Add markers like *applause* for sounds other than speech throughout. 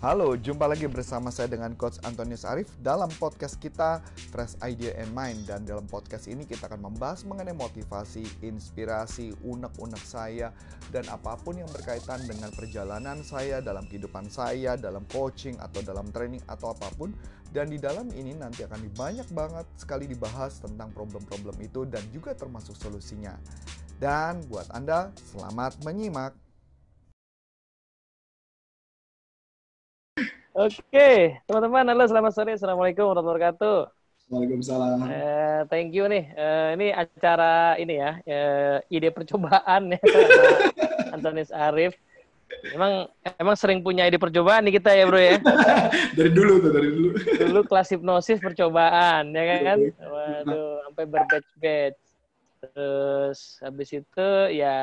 Halo, jumpa lagi bersama saya dengan Coach Antonius Arif dalam podcast kita Fresh Idea and Mind dan dalam podcast ini kita akan membahas mengenai motivasi, inspirasi, unek-unek saya dan apa pun yang berkaitan dengan perjalanan saya dalam kehidupan saya, dalam coaching atau dalam training atau apa pun dan di dalam ini nanti akan banyak banget sekali dibahas tentang problem-problem itu dan juga termasuk solusinya. Dan buat Anda, selamat menyimak. Oke, teman-teman, halo selamat sore. Assalamualaikum warahmatullahi wabarakatuh. Waalaikumsalam. Uh, thank you nih. Uh, ini acara ini ya, uh, ide percobaan ya, *laughs* Antonis Arif. Emang emang sering punya ide percobaan nih kita ya bro ya. *laughs* dari dulu tuh dari dulu. Dulu kelas hipnosis percobaan ya kan. Waduh, sampai berbatch-batch. Terus habis itu ya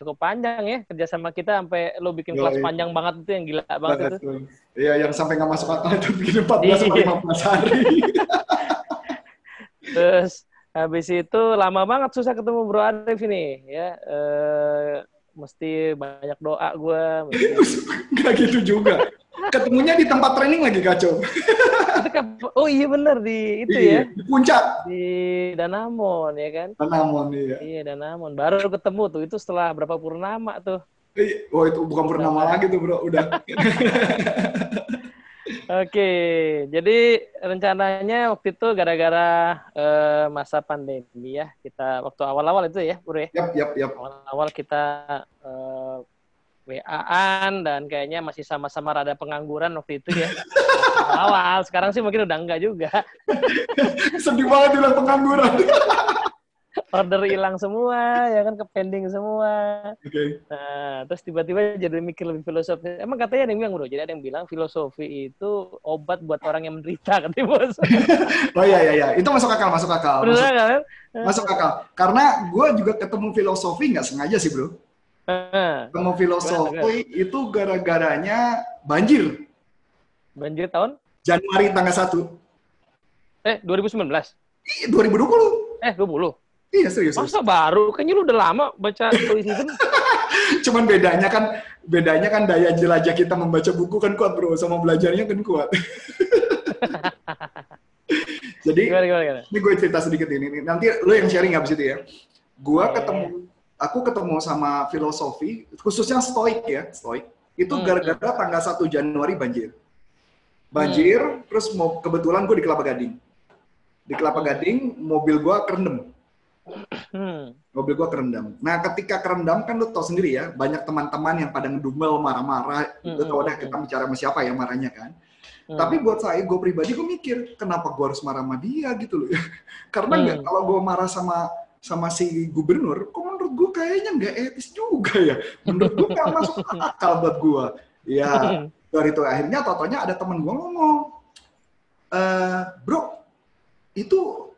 cukup panjang ya kerja sama kita sampai lo bikin kelas iya. panjang banget itu yang gila banget itu. Iya yang sampai nggak masuk akal itu bikin 14 sampai 15 hari. *laughs* Terus habis itu lama banget susah ketemu Bro Arif ini ya. Eh, mesti banyak doa gue. Mesti... *laughs* Gak gitu juga. Ketemunya di tempat training lagi kacau. oh iya bener di itu iya, ya. Di puncak. Di Danamon ya kan. Danamon iya. Iya Danamon. Baru ketemu tuh itu setelah berapa purnama tuh. Oh itu bukan purnama lagi tuh bro, udah. Oke, jadi rencananya waktu itu gara-gara uh, masa pandemi ya, kita waktu awal-awal itu ya, Bro ya. Yap, yap, yap. Awal-awal kita uh, WA-an dan kayaknya masih sama-sama rada pengangguran waktu itu ya. *laughs* awal, sekarang sih mungkin udah enggak juga. Sedih banget bilang pengangguran. *laughs* order hilang semua, ya kan ke pending semua. Oke. Okay. Nah, terus tiba-tiba jadi mikir lebih filosofi. Emang katanya ada yang bilang bro, jadi ada yang bilang filosofi itu obat buat orang yang menderita, katanya bos. *laughs* oh iya iya iya, itu masuk akal, masuk akal. Benar masuk, kan? Masuk akal. Karena gue juga ketemu filosofi nggak sengaja sih bro. Ketemu filosofi itu gara-garanya banjir. Banjir tahun? Januari tanggal 1. Eh, 2019? Iya, 2020. Eh, 20? Iya serius. Masa baru? Kayaknya lu udah lama baca *laughs* tulis itu. Cuman bedanya kan bedanya kan daya jelajah kita membaca buku kan kuat bro, sama belajarnya kan kuat. *laughs* Jadi gimana, gimana, gimana? ini gue cerita sedikit ini. Nanti lu yang sharing habis itu ya. Gue yeah. ketemu, aku ketemu sama filosofi, khususnya stoik ya, stoik. Itu hmm, gara-gara hmm. tanggal 1 Januari banjir. Banjir, hmm. terus mau kebetulan gue di Kelapa Gading. Di Kelapa Gading, mobil gue kerendam Hmm. Mobil gua kerendam. Nah, ketika kerendam kan lu tau sendiri ya, banyak teman-teman yang pada ngedumel, marah-marah. Hmm. Lu tau deh kita bicara sama siapa yang marahnya kan. Hmm. Tapi buat saya, gue pribadi gue mikir, kenapa gue harus marah sama dia gitu loh ya. *laughs* Karena nggak hmm. kalau gue marah sama sama si gubernur, kok menurut gue kayaknya nggak etis juga ya. Menurut gue nggak masuk akal buat gue. Ya, *laughs* dari itu akhirnya totonya ada temen gue ngomong, e, bro, itu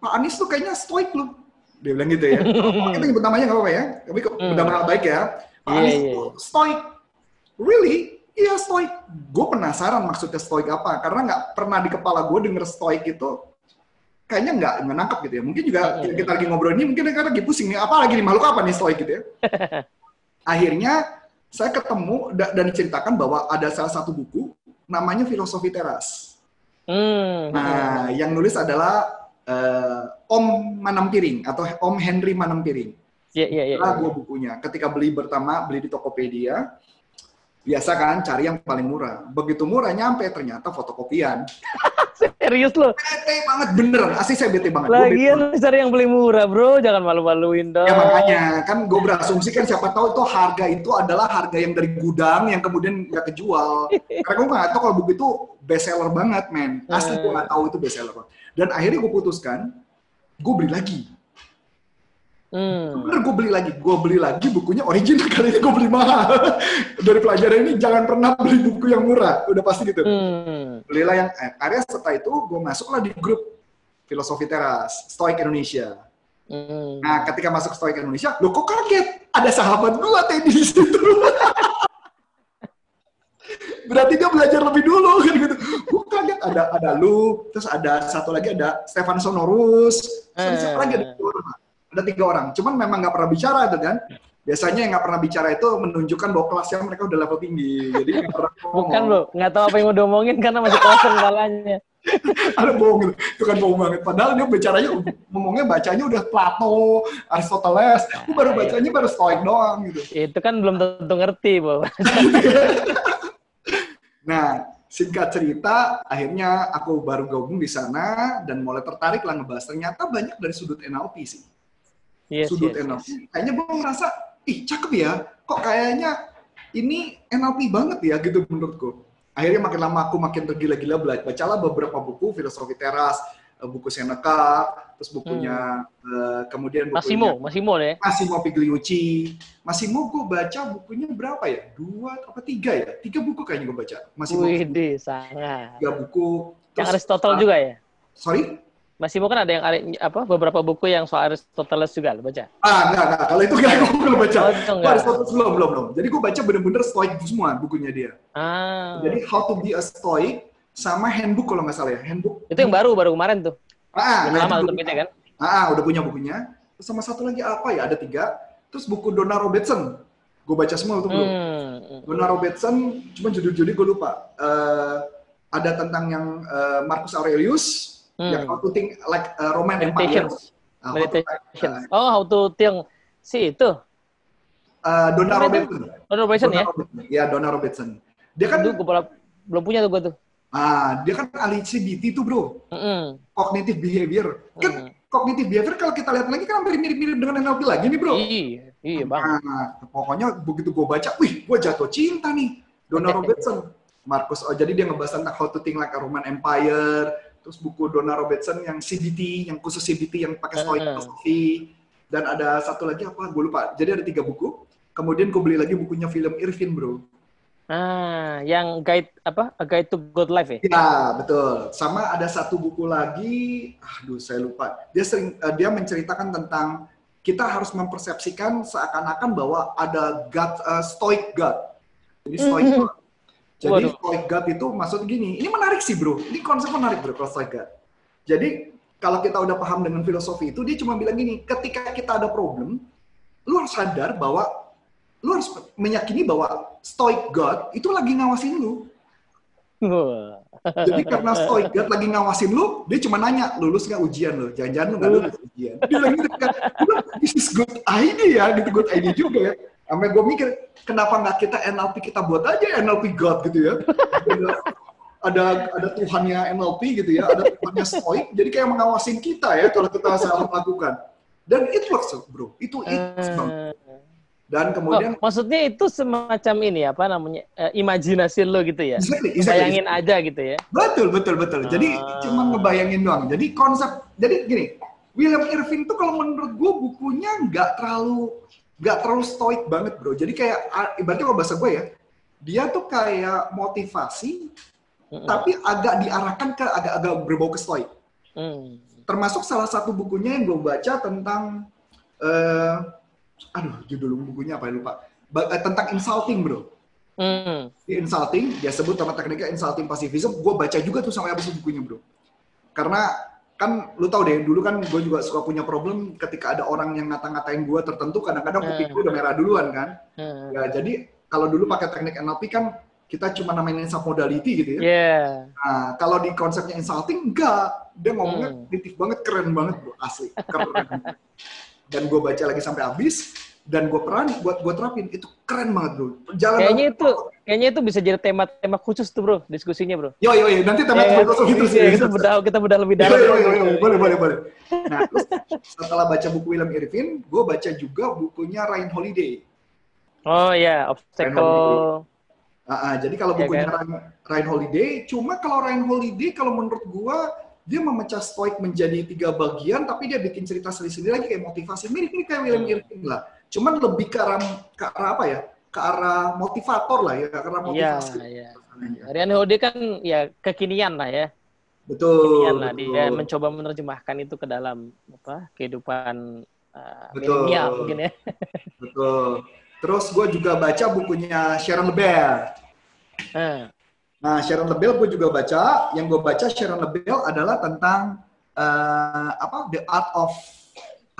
Pak Anies tuh kayaknya stoik loh. Dia bilang gitu ya. *laughs* Oh, kita nyebut namanya nggak apa-apa ya. Tapi hmm. udah mengenal baik ya. Pak yeah, Anies yeah. tuh stoik. Really? Iya stoik. Gue penasaran maksudnya stoik apa. Karena nggak pernah di kepala gue denger stoik itu kayaknya nggak nangkep gitu ya. Mungkin juga kita, kita lagi ngobrol ini mungkin karena lagi pusing nih. Apa lagi nih makhluk apa nih stoik gitu ya. *laughs* Akhirnya saya ketemu dan diceritakan bahwa ada salah satu buku namanya Filosofi Teras. Hmm. Nah, yang nulis adalah uh, Om Manampiring atau Om Henry Manampiring. Iya, iya, iya. Gue bukunya. Ketika beli pertama, beli di Tokopedia, biasa kan cari yang paling murah. Begitu murah nyampe ternyata fotokopian. *laughs* Serius lo? Bete banget bener, asli saya bete banget. Lagian cari yang beli murah bro, jangan malu-maluin dong. Ya makanya, kan gue berasumsi kan siapa tahu itu harga itu adalah harga yang dari gudang yang kemudian nggak kejual. *laughs* Karena gue nggak tahu kalau buku itu best seller banget men, asli gue nggak tahu itu best seller. Dan akhirnya gue putuskan, gue beli lagi. Hmm. Bener gue beli lagi, gue beli lagi bukunya original *laughs* kali ini gue beli mahal. Dari pelajaran ini jangan pernah beli buku yang murah, udah pasti gitu. Hmm. Belilah yang eh, akhirnya setelah itu gue masuklah di grup filosofi teras Stoik Indonesia. Hmm. Nah ketika masuk Stoik Indonesia, lo kok kaget? Ada sahabat gue Teddy di situ. *laughs* Berarti dia belajar lebih dulu kan gitu. Gue kaget ada ada lu, terus ada satu lagi ada Stefan Sonorus, eh. siapa lagi ada tiga orang. Ada tiga orang. Cuman memang nggak pernah bicara itu kan. biasanya yang nggak pernah bicara itu menunjukkan bahwa kelasnya mereka udah level tinggi. Jadi nggak pernah *laughs* Bukan bro, nggak tahu apa yang mau diomongin karena masih kosong kepalanya. *laughs* Ada bohong gitu. Itu kan bohong banget. Padahal dia bicaranya ngomongnya bacanya udah Plato, Aristoteles. Aku baru bacanya baru Stoik doang gitu. Itu kan belum tentu ngerti, Bro. *laughs* nah, singkat cerita, akhirnya aku baru gabung di sana dan mulai tertarik lah ngebahas. Ternyata banyak dari sudut NLP sih. Yes, sudut yes, NLP. Yes. Kayaknya gue merasa, ih cakep ya. Kok kayaknya ini NLP banget ya gitu menurutku akhirnya makin lama aku makin tergila-gila belajar bacalah beberapa buku filosofi teras buku Seneca terus bukunya hmm. uh, kemudian bukunya Massimo Massimo deh Massimo Pigliucci Massimo gue baca bukunya berapa ya dua apa tiga ya tiga buku kayaknya gue baca Massimo Wih, sangat tiga buku yang Aristotle uh, juga ya sorry masih mau kan ada yang apa beberapa buku yang soal Aristoteles juga lo baca? Ah enggak enggak kalau itu enggak gue belum baca. Oh, Aristoteles belum belum belum. Jadi gue baca bener-bener stoik semua bukunya dia. Ah. Jadi How to be a Stoic sama handbook kalau nggak salah ya handbook. Itu yang baru baru kemarin tuh. Ah, udah lama terbitnya kan? Ah, udah punya bukunya. Terus sama satu lagi apa ya? Ada tiga. Terus buku Donna Robertson. Gue baca semua itu belum. Hmm. Donna Robertson, cuma judul-judul gue lupa. Uh, ada tentang yang uh, Marcus Aurelius, Hmm. Yang how to think like uh, Roman Empire. Nah, Meditation. Uh, oh, how to think si itu. Uh, Donna Robertson. Donna Robertson ya? Iya, Donna Robertson. Dia kan Aduh, gue belum punya tuh gue tuh. Ah, dia kan ahli CBT tuh, Bro. Mm -hmm. Cognitive behavior. Kan mm. cognitive behavior kalau kita lihat lagi kan hampir mirip-mirip dengan NLP lagi nih, Bro. Iya, iya, Bang. Nah, pokoknya begitu gue baca, wih, gue jatuh cinta nih. Donna *laughs* Robertson. Marcus, oh jadi dia ngebahas tentang how to think like a Roman Empire, terus buku Donna Robertson yang CBT, yang khusus CBT yang pakai stoic philosophy, dan ada satu lagi apa, gue lupa. Jadi ada tiga buku. Kemudian gue beli lagi bukunya film Irvin, bro. Ah, yang guide apa? A Guide to God Life ya? Ya, betul. Sama ada satu buku lagi, aduh saya lupa. Dia sering uh, dia menceritakan tentang kita harus mempersepsikan seakan-akan bahwa ada God, uh, Stoic God. Jadi Stoic mm -hmm. God jadi Waduh. stoic gut itu maksud gini, ini menarik sih bro, ini konsep menarik bro kalau stoic gut. Jadi kalau kita udah paham dengan filosofi itu, dia cuma bilang gini, ketika kita ada problem, lu harus sadar bahwa lu harus meyakini bahwa stoic God itu lagi ngawasin lu. Jadi karena stoic God lagi ngawasin lu, dia cuma nanya, lulus nggak ujian lu? Jangan-jangan lu nggak lulus ujian. Dia lagi gitu kan, this is good idea, gitu good idea juga ya. Sampai gue mikir, kenapa nggak kita NLP kita buat aja NLP God gitu ya? ada ada Tuhannya NLP gitu ya, ada Tuhannya Stoik, jadi kayak mengawasin kita ya kalau kita salah melakukan. Dan it works, bro. Itu it uh, Dan kemudian oh, maksudnya itu semacam ini apa namanya uh, imajinasi lo gitu ya? Exactly, exactly. Bayangin aja gitu ya? Betul betul betul. Jadi uh. cuma ngebayangin doang. Jadi konsep jadi gini, William Irving tuh kalau menurut gue bukunya nggak terlalu nggak terlalu stoik banget bro. Jadi kayak ibaratnya kalau bahasa gue ya, dia tuh kayak motivasi, mm-hmm. tapi agak diarahkan ke agak-agak berbau ke stoik. Mm. Termasuk salah satu bukunya yang gue baca tentang, uh, aduh judul bukunya apa ya lupa, ba- uh, tentang insulting bro. Mm. Di insulting, dia sebut sama tekniknya insulting pacifism. Gue baca juga tuh sampai habis bukunya bro. Karena kan lu tau deh dulu kan gue juga suka punya problem ketika ada orang yang ngata-ngatain gue tertentu kadang-kadang kuping gue udah merah duluan kan hmm. ya jadi kalau dulu pakai teknik NLP kan kita cuma namain submodality gitu ya yeah. nah kalau di konsepnya insulting enggak dia ngomongnya hmm. banget keren banget bro asli keren *laughs* dan gue baca lagi sampai habis dan gue perani buat gue terapin itu keren banget bro. Jalan kayaknya itu kayaknya itu bisa jadi tema-tema khusus tuh bro diskusinya bro. Yo yo yo nanti tema tema khusus itu sih. Kita bedah kita bedah lebih dalam. Yo, yo, yo, yo. boleh boleh boleh. Nah terus setelah baca buku William Irvin, gue baca juga bukunya Ryan Holiday. Oh iya, obstacle. Uh, uh, jadi kalau iya bukunya yeah, kan? Ryan Holiday, cuma kalau Ryan Holiday kalau menurut gue dia memecah stoik menjadi tiga bagian, tapi dia bikin cerita sendiri-sendiri lagi kayak motivasi mirip-mirip kayak William hmm. Irvin lah Cuman lebih ke arah, ke arah apa ya? Ke arah motivator lah ya, ke arah motivasi. Iya, iya. Rian Hode kan ya kekinian lah ya. Betul. Kekinian lah dia mencoba menerjemahkan itu ke dalam apa kehidupan uh, milenial mungkin ya. Betul. Terus gue juga baca bukunya Sharon Lebel. Hmm. Nah, Sharon Lebel gue juga baca. Yang gue baca Sharon Lebel adalah tentang uh, apa? The Art of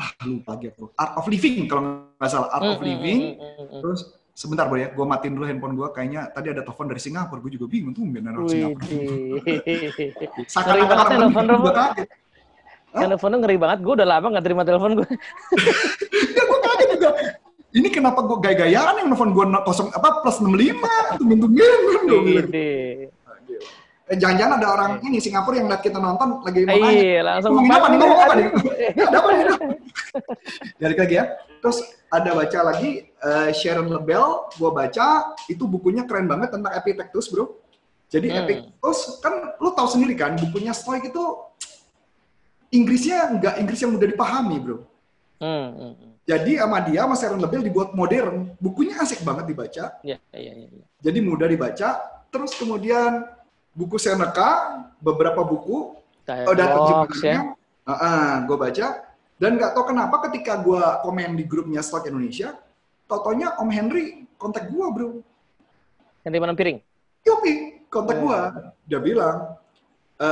ah lupa gitu Art of Living kalau nggak salah. Art of Living. terus sebentar bro ya. Gue matiin dulu handphone gue kayaknya tadi ada telepon dari Singapura. Gue juga bingung tuh benar orang Singapura. Banget telepon gue kaget. Teleponnya ngeri banget. Gue udah lama nggak terima telepon gue *laughs* ini kenapa gue gaya-gayaan yang nelfon gue kosong apa plus 65 tumben-tumben gue Eh, jangan-jangan ada orang ini Singapura yang lihat kita nonton lagi mau nanya. Iya, langsung ngomong apa nih, ngomong apa nih? *laughs* ada apa nih? Dari lagi ya. Terus ada baca lagi uh, Sharon Lebel, gua baca itu bukunya keren banget tentang Epictetus, Bro. Jadi hmm. Epictetus kan lu tahu sendiri kan bukunya Stoic itu Inggrisnya nggak Inggris yang mudah dipahami, Bro. Hmm. Jadi sama dia, sama Sharon Lebel dibuat modern. Bukunya asik banget dibaca. Iya, iya, iya. Jadi mudah dibaca. Terus kemudian buku Seneca, beberapa buku, Kayak oh, data ya. uh, uh, gue baca, dan nggak tahu kenapa ketika gue komen di grupnya Stock Indonesia, totonya Om Henry kontak gue bro. Henry mana piring? Yopi, kontak oh. gue. Dia bilang, e,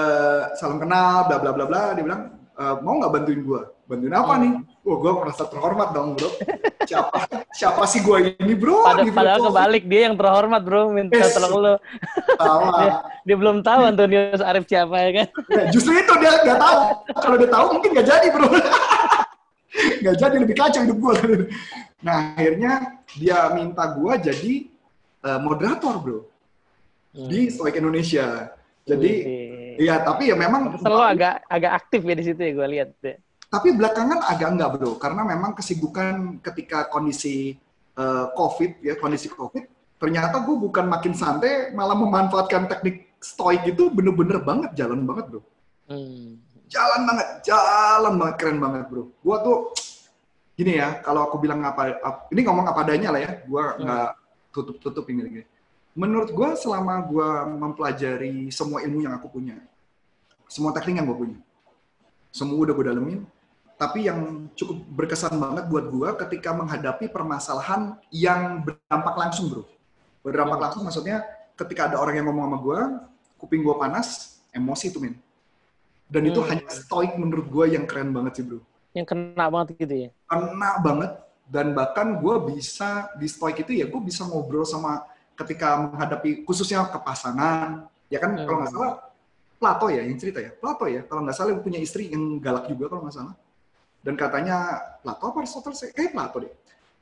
salam kenal, bla bla bla bla. Dia bilang, e, mau nggak bantuin gue? Bantuin apa hmm. nih? Wah, gue merasa terhormat dong, bro. Siapa *laughs* siapa sih gue ini, bro? Pad gitu, padahal kebalik, dia yang terhormat, bro. Minta eh, tolong lo. *laughs* dia, dia belum tahu Antonius Arif siapa, ya kan? Ya, justru itu, dia nggak tahu. Kalau dia tahu, mungkin nggak jadi, bro. *laughs* nggak jadi, lebih kacau hidup gue. Nah, akhirnya dia minta gue jadi uh, moderator, bro. Hmm. Di Stoik Indonesia. Jadi, Iya, tapi ya memang selalu agak agak aktif ya di situ ya gue lihat. Tapi belakangan agak enggak bro, karena memang kesibukan ketika kondisi uh, COVID ya kondisi COVID, ternyata gue bukan makin santai, malah memanfaatkan teknik stoik itu bener-bener banget, jalan banget bro. Hmm. Jalan banget, jalan banget, keren banget bro. Gue tuh gini ya, kalau aku bilang apa, ini ngomong apa adanya lah ya, gue hmm. nggak tutup-tutup ini gini. Menurut gue selama gue mempelajari semua ilmu yang aku punya, semua teknik yang gue punya, semua udah gue dalemin, tapi yang cukup berkesan banget buat gue ketika menghadapi permasalahan yang berdampak langsung bro. Berdampak langsung maksudnya ketika ada orang yang ngomong sama gue, kuping gue panas, emosi tuh men. Dan hmm. itu hanya stoik menurut gue yang keren banget sih bro. Yang kena banget gitu ya? Kena banget. Dan bahkan gue bisa di stoik itu ya gue bisa ngobrol sama ketika menghadapi khususnya ke pasangan. Ya kan hmm. kalau nggak salah Plato ya yang cerita ya. Plato ya kalau nggak salah punya istri yang galak juga kalau nggak salah dan katanya Plato apa Aristoteles? Kayak Plato deh.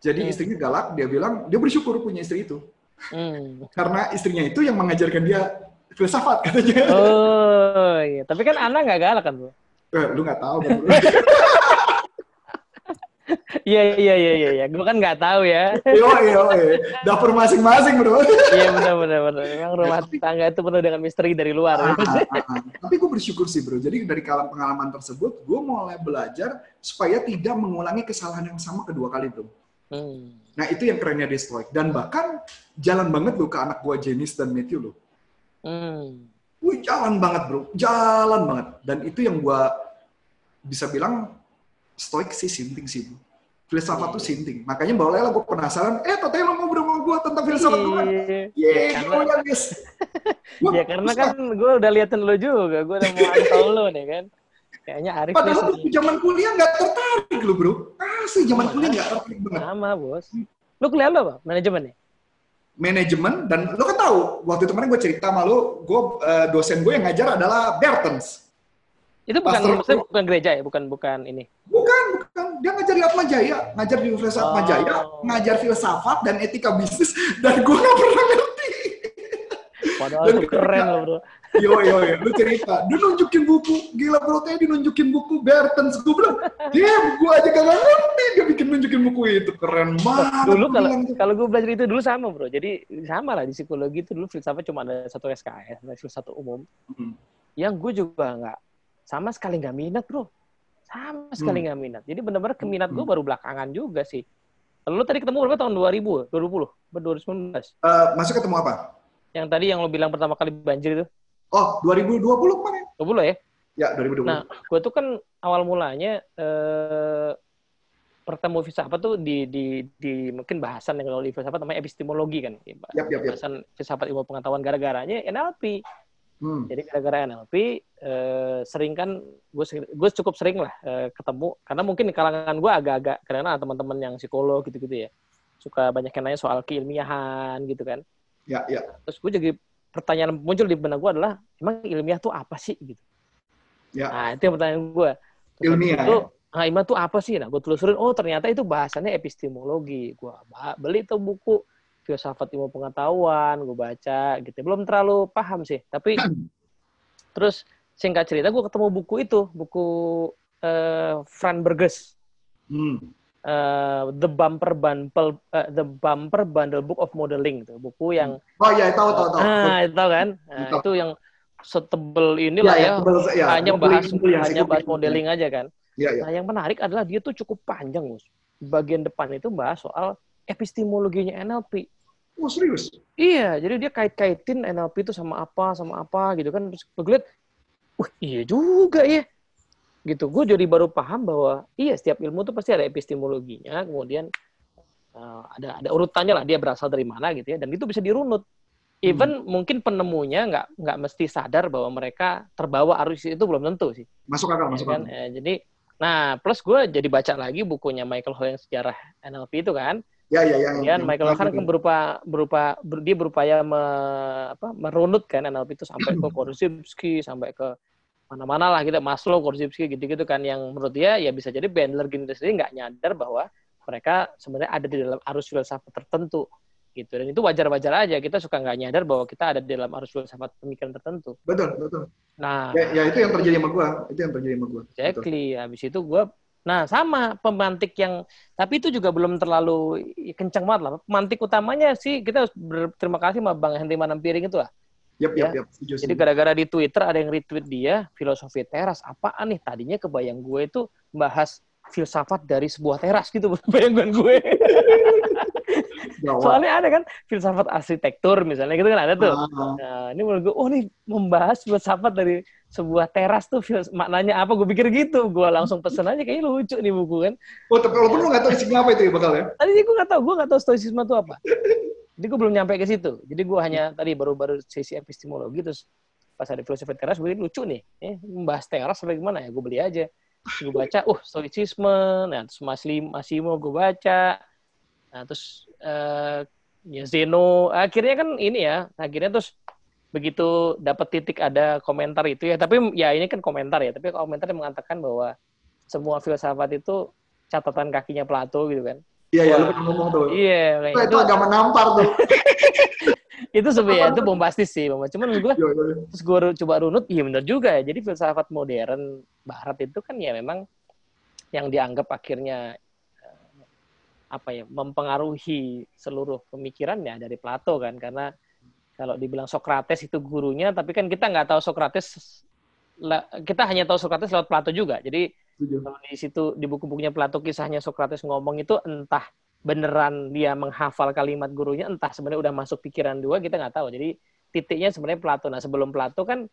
Jadi hmm. istrinya galak, dia bilang dia bersyukur punya istri itu. Hmm. Karena istrinya itu yang mengajarkan dia filsafat katanya. Oh iya, tapi kan anak nggak galak kan bro? Eh, lu nggak tahu kan *laughs* Iya iya iya iya iya. Gue kan nggak tahu ya. Iya iya. Dapur masing-masing bro. iya benar benar benar. Memang rumah tangga itu penuh dengan misteri dari luar. Ah, ah, ah, Tapi gue bersyukur sih bro. Jadi dari kalam pengalaman tersebut, gue mulai belajar supaya tidak mengulangi kesalahan yang sama kedua kali bro. Hmm. Nah itu yang kerennya di Stoic. Dan bahkan jalan banget lo ke anak gue Jenis dan Matthew lo. Hmm. Wih jalan banget bro, jalan banget. Dan itu yang gue bisa bilang Stoic sih sinting sih bro filsafat tuh sinting. Makanya bawa lah gue penasaran, eh Tete lo ngobrol sama gue tentang filsafat gue. Iya, yeah, karena, guys. ya *laughs* karena kan gue udah liatin lo juga, gue udah mau antol lo nih kan. Kayaknya Arif Padahal waktu zaman kuliah nggak tertarik lo bro. Asli zaman kuliah nggak tertarik banget. Sama bos. Lo kuliah lo apa? Manajemen ya? Manajemen dan lo kan tahu waktu itu kemarin gue cerita sama lo, gue uh, dosen gue yang ngajar adalah Bertens. Itu bukan bukan gereja ya, bukan bukan ini. Bukan, bukan. Dia ngajar di Atma Jaya, ngajar di Universitas oh. Atma Jaya, ngajar filsafat dan etika bisnis dan gue gak pernah ngerti. Padahal dan itu keren loh, Bro. Yo yo yo, lu cerita. Dia nunjukin buku, gila bro, tadi nunjukin buku Bertens. Gue bilang, dia gue aja gak ngerti dia bikin nunjukin buku itu. Keren banget. Dulu kalau kalau gue belajar itu dulu sama bro. Jadi sama lah di psikologi itu dulu filsafat cuma ada satu SKS, filsafat umum. Hmm. Yang gue juga nggak sama sekali nggak minat bro sama sekali hmm. nggak hmm. minat jadi benar-benar keminat gue hmm. baru belakangan juga sih Lalu tadi ketemu berapa tahun 2000 2020 2019 uh, masuk ketemu apa yang tadi yang lo bilang pertama kali banjir itu oh 2020 kemarin 20 ya ya 2020 nah gue tuh kan awal mulanya eh, pertemu filsafat tuh di, di, di mungkin bahasan yang kalau di filsafat namanya epistemologi kan. Yap, yap, yap. Bahasan filsafat ilmu pengetahuan gara-garanya NLP Hmm. Jadi gara-gara NLP eh, sering kan gue gue cukup sering lah eh, ketemu karena mungkin di kalangan gue agak-agak karena teman-teman yang psikolog gitu-gitu ya suka banyak yang nanya soal keilmiahan gitu kan. Ya ya. Terus gue jadi pertanyaan muncul di benak gue adalah emang ilmiah tuh apa sih gitu. Ya. Nah itu yang pertanyaan gue. ilmiah. Itu, ya? Nah, ilmiah tuh apa sih? Nah gue telusurin oh ternyata itu bahasannya epistemologi. Gue beli tuh buku filsafat ilmu pengetahuan, gue baca gitu. Belum terlalu paham sih, tapi *clears throat* terus singkat cerita gue ketemu buku itu, buku uh, Fran Burgess. Hmm. Uh, the Bumper Bundle uh, The Bumper Bundle Book of Modeling itu buku yang oh ya tahu tahu tahu. Ah itu tahu kan? Nah, itu yang setebel inilah ya, ya, ya, tebel, ya hanya bahas hanya bahas modeling aja kan. Ya, ya. nah yang menarik adalah dia tuh cukup panjang mus bagian depan itu bahas soal epistemologinya NLP Oh serius? Iya, jadi dia kait-kaitin NLP itu sama apa, sama apa gitu kan. Terus gue liat, wah iya juga ya. Gitu, gue jadi baru paham bahwa iya setiap ilmu itu pasti ada epistemologinya, kemudian uh, ada ada urutannya lah dia berasal dari mana gitu ya, dan itu bisa dirunut. Even hmm. mungkin penemunya nggak nggak mesti sadar bahwa mereka terbawa arus itu belum tentu sih. Masuk akal, masuk ya, kan? akal. Eh, jadi, nah plus gue jadi baca lagi bukunya Michael Ho yang sejarah NLP itu kan Ya, ya, yang, Kemudian Michael Lacan kan berupa berupa ber, dia berupaya me, apa, merunut kan NLP itu sampai ke *clears throat* Korzybski, sampai ke mana-mana lah kita Maslow, Korzybski gitu-gitu kan yang menurut dia ya bisa jadi Bandler gini sendiri nggak nyadar bahwa mereka sebenarnya ada di dalam arus filsafat tertentu gitu dan itu wajar-wajar aja kita suka nggak nyadar bahwa kita ada di dalam arus filsafat pemikiran tertentu. Betul betul. Nah, ya, ya itu yang terjadi sama gua, itu yang terjadi sama gua. Exactly. Habis itu gua Nah, sama pemantik yang tapi itu juga belum terlalu kencang banget lah. Pemantik utamanya sih kita harus berterima kasih sama Bang Henry Manampiring itu lah. Yep, ya. yep, yep. Jadi gara-gara di Twitter ada yang retweet dia filosofi teras apaan nih? Tadinya kebayang gue itu bahas filsafat dari sebuah teras gitu *laughs* bayangan gue. *laughs* Soalnya ada kan filsafat arsitektur misalnya gitu kan ada tuh. Uh, nah, ini menurut gue, oh nih membahas filsafat dari sebuah teras tuh maknanya apa? Gue pikir gitu. Gue langsung pesen aja kayaknya lucu nih buku kan. Oh, tapi walaupun lu gak tahu isinya apa itu ya bakal ya? Tadi gue gak tahu, gue gak tahu stoicisme itu apa. Jadi gue belum nyampe ke situ. Jadi gue hanya tadi baru-baru sesi epistemologi terus pas ada filosofi teras gue lucu nih. Eh, membahas teras sampai gimana ya? Gue beli aja. Gue baca, uh stoicisme, nah terus Massimo gue baca, Nah, terus uh, ya Zeno akhirnya kan ini ya, akhirnya terus begitu dapat titik ada komentar itu ya, tapi ya ini kan komentar ya, tapi komentar yang mengatakan bahwa semua filsafat itu catatan kakinya Plato gitu kan. Iya, iya, lu ngomong tuh. Iya, itu. Itu agak menampar tuh. *laughs* itu sebenarnya itu bombastis sih, Bang. Cuman gue, iya, iya. terus gue coba runut, iya benar juga ya. Jadi filsafat modern Barat itu kan ya memang yang dianggap akhirnya apa ya mempengaruhi seluruh pemikirannya dari Plato kan. Karena kalau dibilang Socrates itu gurunya tapi kan kita nggak tahu Socrates kita hanya tahu Socrates lewat Plato juga. Jadi kalau di situ di buku-bukunya Plato kisahnya Socrates ngomong itu entah beneran dia menghafal kalimat gurunya entah sebenarnya udah masuk pikiran dua kita nggak tahu. Jadi titiknya sebenarnya Plato. Nah sebelum Plato kan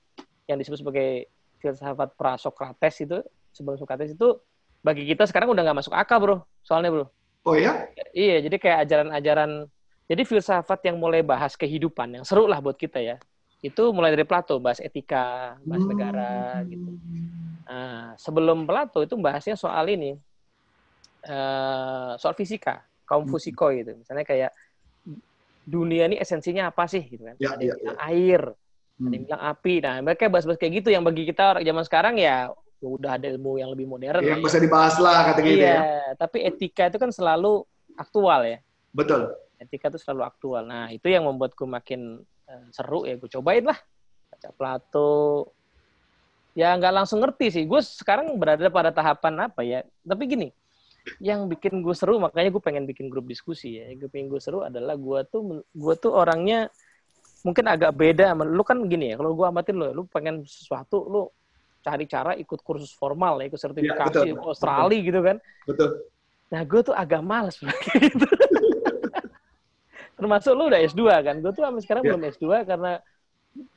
yang disebut sebagai filsafat pra Socrates itu sebelum Socrates itu bagi kita sekarang udah nggak masuk akal bro. Soalnya bro Oh ya? Iya, jadi kayak ajaran-ajaran, jadi filsafat yang mulai bahas kehidupan, yang seru lah buat kita ya. Itu mulai dari Plato, bahas etika, bahas hmm. negara, gitu. Nah, sebelum Plato itu bahasnya soal ini, uh, soal fisika, kaum hmm. fusiko gitu. Misalnya kayak dunia ini esensinya apa sih, gitu kan? Ya, ada yang ya, bilang ya. air, hmm. ada yang bilang api. Nah, mereka bahas-bahas kayak gitu yang bagi kita orang zaman sekarang ya udah ada ilmu yang lebih modern. Yang bisa dibahas lah kata gitu iya, ya. tapi etika itu kan selalu aktual ya. Betul. Etika itu selalu aktual. Nah, itu yang membuatku makin uh, seru ya. Gue cobain lah. Baca Plato. Ya nggak langsung ngerti sih. Gue sekarang berada pada tahapan apa ya. Tapi gini, yang bikin gue seru makanya gue pengen bikin grup diskusi ya. Gue pengen gue seru adalah gue tuh gue tuh orangnya mungkin agak beda lu kan gini ya kalau gue amatin lo lu pengen sesuatu lu cari cara ikut kursus formal, ya, ikut sertifikasi ya, betul, Australia betul. gitu kan. Betul. Nah, gue tuh agak males gitu. *laughs* Termasuk lu udah S2 kan. Gue tuh sampai sekarang ya. belum S2 karena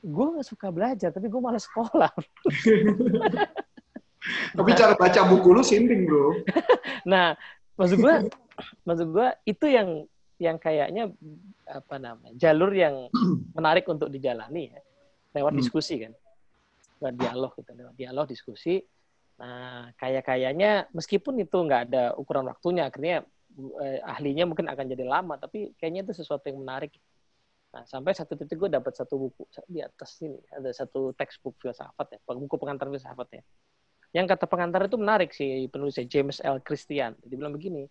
gue gak suka belajar, tapi gue malas sekolah. *laughs* tapi cara baca buku lu sinting, bro. *laughs* nah, maksud gue, maksud gue itu yang yang kayaknya apa namanya jalur yang *clears throat* menarik untuk dijalani ya lewat hmm. diskusi kan lewat dialog gitu lewat dialog diskusi. Nah kayak kayaknya meskipun itu nggak ada ukuran waktunya akhirnya eh, ahlinya mungkin akan jadi lama tapi kayaknya itu sesuatu yang menarik. Nah sampai satu titik gue dapat satu buku di atas ini ada satu textbook filsafat ya buku pengantar filsafat ya. Yang kata pengantar itu menarik sih penulisnya James L. Christian. Dia bilang begini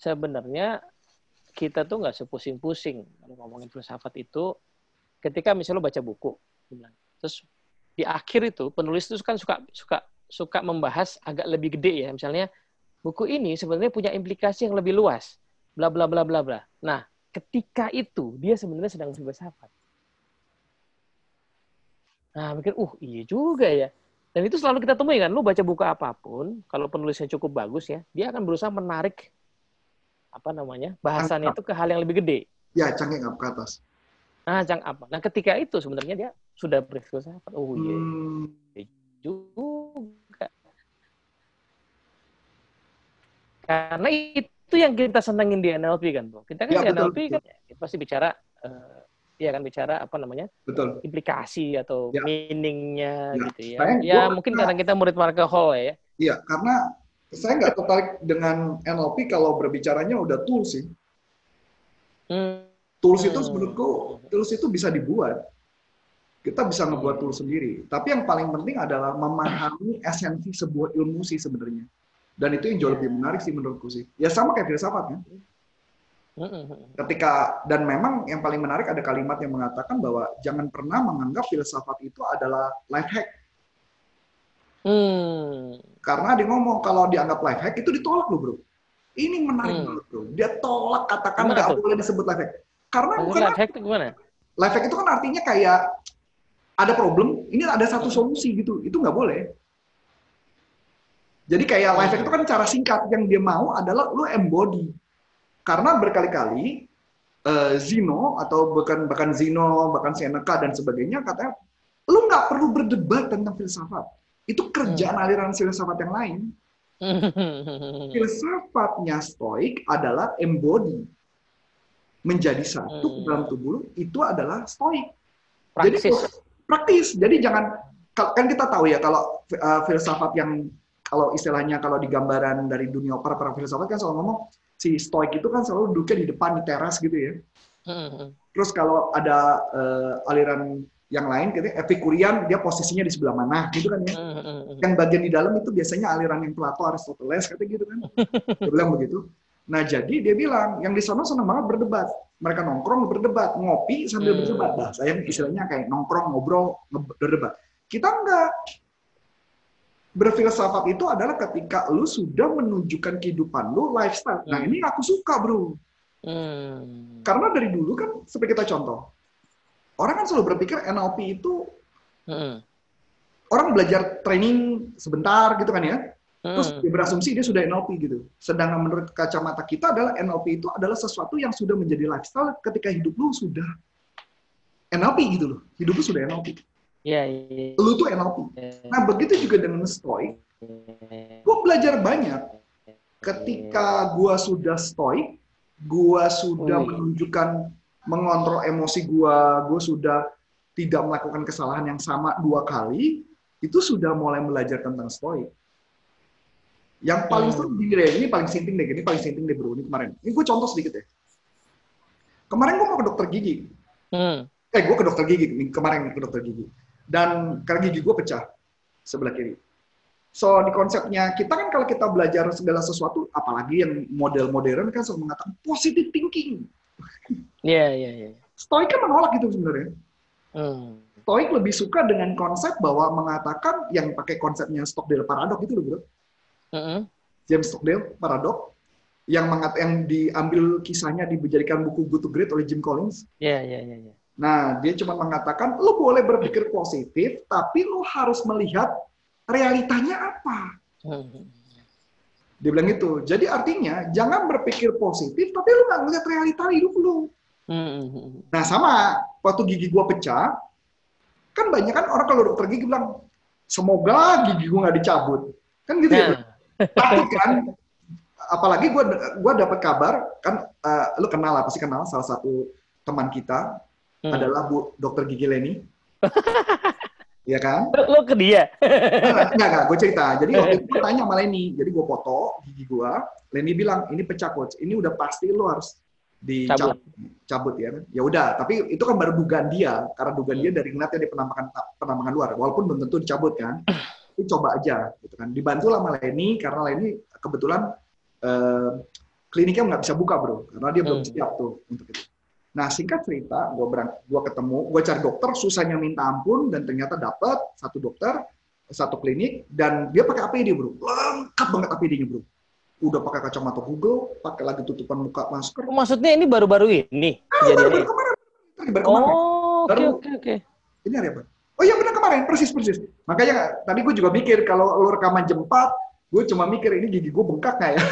sebenarnya kita tuh nggak sepusing-pusing kalau ngomongin filsafat itu ketika misalnya lo baca buku terus di akhir itu penulis itu kan suka suka suka membahas agak lebih gede ya. Misalnya buku ini sebenarnya punya implikasi yang lebih luas. Bla bla bla bla bla. Nah ketika itu dia sebenarnya sedang berfilsafat. Nah mikir uh iya juga ya. Dan itu selalu kita temui kan lu baca buku apa pun kalau penulisnya cukup bagus ya dia akan berusaha menarik apa namanya bahasannya itu ke hal yang lebih gede. Ya cangkir ke atas. Nah, jang apa? Nah, ketika itu sebenarnya dia sudah berfilsafat. Oh iya, hmm. iya juga. Karena itu yang kita senengin di NLP kan, Bro. Kita kan ya, di betul, NLP betul. kan pasti bicara uh, ya kan bicara apa namanya? Betul. implikasi atau ya. meaningnya ya. gitu ya. Sayang, ya mungkin karena kita murid Marka Hall ya. Iya, karena saya nggak tertarik dengan NLP kalau berbicaranya udah tools sih. Hmm. Tools itu hmm. menurutku, tools itu bisa dibuat. Kita bisa ngebuat tools sendiri. Tapi yang paling penting adalah memahami esensi sebuah ilmu sih sebenarnya. Dan itu yang jauh lebih menarik sih menurutku sih. Ya sama kayak filsafat kan. Ketika dan memang yang paling menarik ada kalimat yang mengatakan bahwa jangan pernah menganggap filsafat itu adalah life hack. Hmm. Karena dia ngomong kalau dianggap life hack itu ditolak loh bro. Ini menarik hmm. banget bro. Dia tolak katakan nggak boleh disebut life hack. Karena bukan life hack itu gimana? Life hack itu kan artinya kayak ada problem, ini ada satu solusi gitu. Itu nggak boleh. Jadi kayak life hack itu kan cara singkat yang dia mau adalah lu embody. Karena berkali-kali uh, Zeno atau bahkan bahkan Zeno, bahkan Seneca dan sebagainya katanya lu nggak perlu berdebat tentang filsafat. Itu kerjaan hmm. aliran filsafat yang lain. *laughs* Filsafatnya stoik adalah embody menjadi satu hmm. dalam tubuh lu itu adalah stoik. Praktis. Jadi praktis. Jadi jangan kan kita tahu ya kalau uh, filsafat yang kalau istilahnya kalau di gambaran dari dunia para para filsafat kan selalu ngomong si stoik itu kan selalu duduknya di depan di teras gitu ya. Hmm. Terus kalau ada uh, aliran yang lain gitu Epikurian dia posisinya di sebelah mana gitu kan ya. Hmm. Yang bagian di dalam itu biasanya aliran yang Plato, Aristoteles kata gitu kan. *laughs* Dia bilang begitu. Nah, jadi dia bilang, yang di sana senang banget berdebat. Mereka nongkrong berdebat, ngopi sambil hmm. berdebat. Nah, saya istilahnya kayak nongkrong, ngobrol, berdebat. Kita enggak. Berfilsafat itu adalah ketika lu sudah menunjukkan kehidupan lu, lifestyle. Nah, hmm. ini aku suka, bro. Hmm. Karena dari dulu kan, seperti kita contoh, orang kan selalu berpikir NLP itu hmm. orang belajar training sebentar gitu kan ya Terus hmm. dia berasumsi dia sudah NLP gitu. Sedangkan menurut kacamata kita adalah NLP itu adalah sesuatu yang sudah menjadi lifestyle ketika hidup lu sudah NLP gitu loh. Hidup lu sudah NLP. Iya, yeah, yeah. Lu tuh NLP. Yeah. Nah, begitu juga dengan stoik. Gue belajar banyak. Ketika gue sudah stoik, gue sudah oh, menunjukkan mengontrol emosi gue, gue sudah tidak melakukan kesalahan yang sama dua kali, itu sudah mulai belajar tentang stoik. Yang paling hmm. seru gini deh, ini paling sinting deh, ini paling sinting deh bro, ini kemarin. Ini gue contoh sedikit ya. Kemarin gue mau ke dokter gigi. Hmm. Eh, gue ke dokter gigi, kemarin ke dokter gigi. Dan karena gigi gue pecah sebelah kiri. So, di konsepnya, kita kan kalau kita belajar segala sesuatu, apalagi yang model modern kan selalu mengatakan positive thinking. Iya, yeah, iya, yeah, iya. Yeah. Stoik kan menolak itu sebenarnya. Hmm. Stoik lebih suka dengan konsep bahwa mengatakan yang pakai konsepnya Stockdale paradox itu loh bro uh-huh. James Stockdale Paradox yang mengat yang diambil kisahnya dijadikan buku Good to Great oleh Jim Collins. Iya, yeah, iya, yeah, iya. Yeah, Nah, dia cuma mengatakan, lu boleh berpikir positif, tapi lu harus melihat realitanya apa. Uh-huh. Dia bilang itu. Jadi artinya, jangan berpikir positif, tapi lu nggak ngeliat realita hidup lu. Uh-huh. Nah, sama. Waktu gigi gua pecah, kan banyak kan orang kalau dokter gigi bilang, semoga gigi gua nggak dicabut. Kan gitu ya, nah. ya takut kan apalagi gue gua dapat kabar kan uh, lu kenal lah pasti kenal salah satu teman kita hmm. adalah bu dokter gigi Leni *laughs* Iya kan? Lo ke dia? enggak, enggak, gue cerita. Jadi waktu itu gue tanya sama Lenny. Jadi gue foto gigi gue. Lenny bilang, ini pecah coach. Ini udah pasti lo harus dicabut. Cabut ya kan? Ya udah, tapi itu kan baru dugaan dia. Karena dugaan hmm. dia dari ngeliatnya di penambangan penambangan luar. Walaupun belum tentu dicabut kan. Tapi coba aja gitu kan. Dibantu sama Lenny karena Lenny kebetulan eh, kliniknya nggak bisa buka bro. Karena dia belum hmm. siap tuh untuk itu. Nah singkat cerita, gue berang, gue ketemu, gue cari dokter, susahnya minta ampun dan ternyata dapat satu dokter, satu klinik dan dia pakai APD bro, lengkap banget APD-nya bro. Udah pakai kacamata Google, pakai lagi tutupan muka masker. Maksudnya ini baru-baru ini? Ah, baru, baru kemarin. Baru kemarin. Oh, oke oke oke. Ini hari apa? Oh iya benar kemarin, persis persis. Makanya tadi gue juga mikir kalau lu rekaman 4, gue cuma mikir ini gigi gue bengkak nggak ya?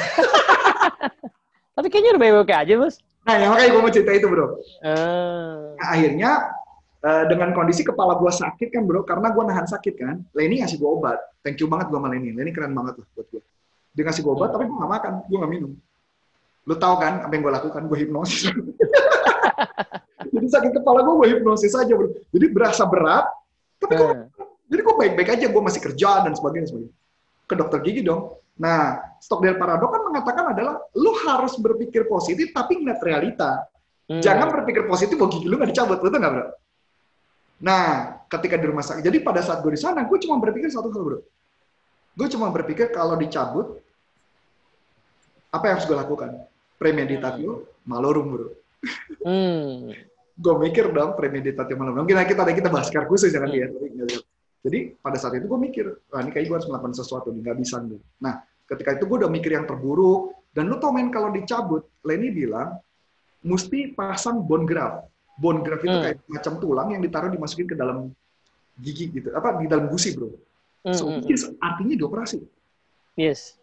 *laughs* Tapi kayaknya udah baik-baik aja, Bos. Nah, yang makanya gue mau cerita itu, bro. Uh. Nah, akhirnya uh, dengan kondisi kepala gue sakit kan, bro, karena gue nahan sakit kan. Lenny ngasih gue obat. Thank you banget gue sama Lenny. Lenny keren banget lah buat gue. Dia ngasih gue obat, tapi gue gak makan, gue gak minum. Lo tau kan apa yang gue lakukan? Gue hipnosis. *laughs* Jadi sakit kepala gue, gue hipnosis aja, bro. Jadi berasa berat, tapi gue, uh. jadi gue baik-baik aja, gue masih kerja dan sebagainya, sebagainya. Ke dokter gigi dong. Nah, Stockdale Paradox kan mengatakan adalah lu harus berpikir positif tapi ngeliat realita. Hmm. Jangan berpikir positif bahwa gigi lu gak dicabut, betul nggak bro? Nah, ketika di rumah sakit, jadi pada saat gue di sana, gue cuma berpikir satu hal bro. Gue cuma berpikir kalau dicabut, apa yang harus gue lakukan? Premeditatio hmm. malorum bro. Hmm. Gue mikir dong premeditatio malorum. Mungkin kita ada kita bahas sekarang khusus jangan hmm. dia. Jadi pada saat itu gue mikir, wah ini kayak gue harus melakukan sesuatu, nggak bisa nih. Nah, ketika itu gue udah mikir yang terburuk, dan lu tau main kalau dicabut, Lenny bilang, mesti pasang bone graft. Bone graft itu hmm. kayak macam tulang yang ditaruh dimasukin ke dalam gigi gitu, apa di dalam gusi bro. Hmm. So, hmm. Artinya dioperasi. Yes.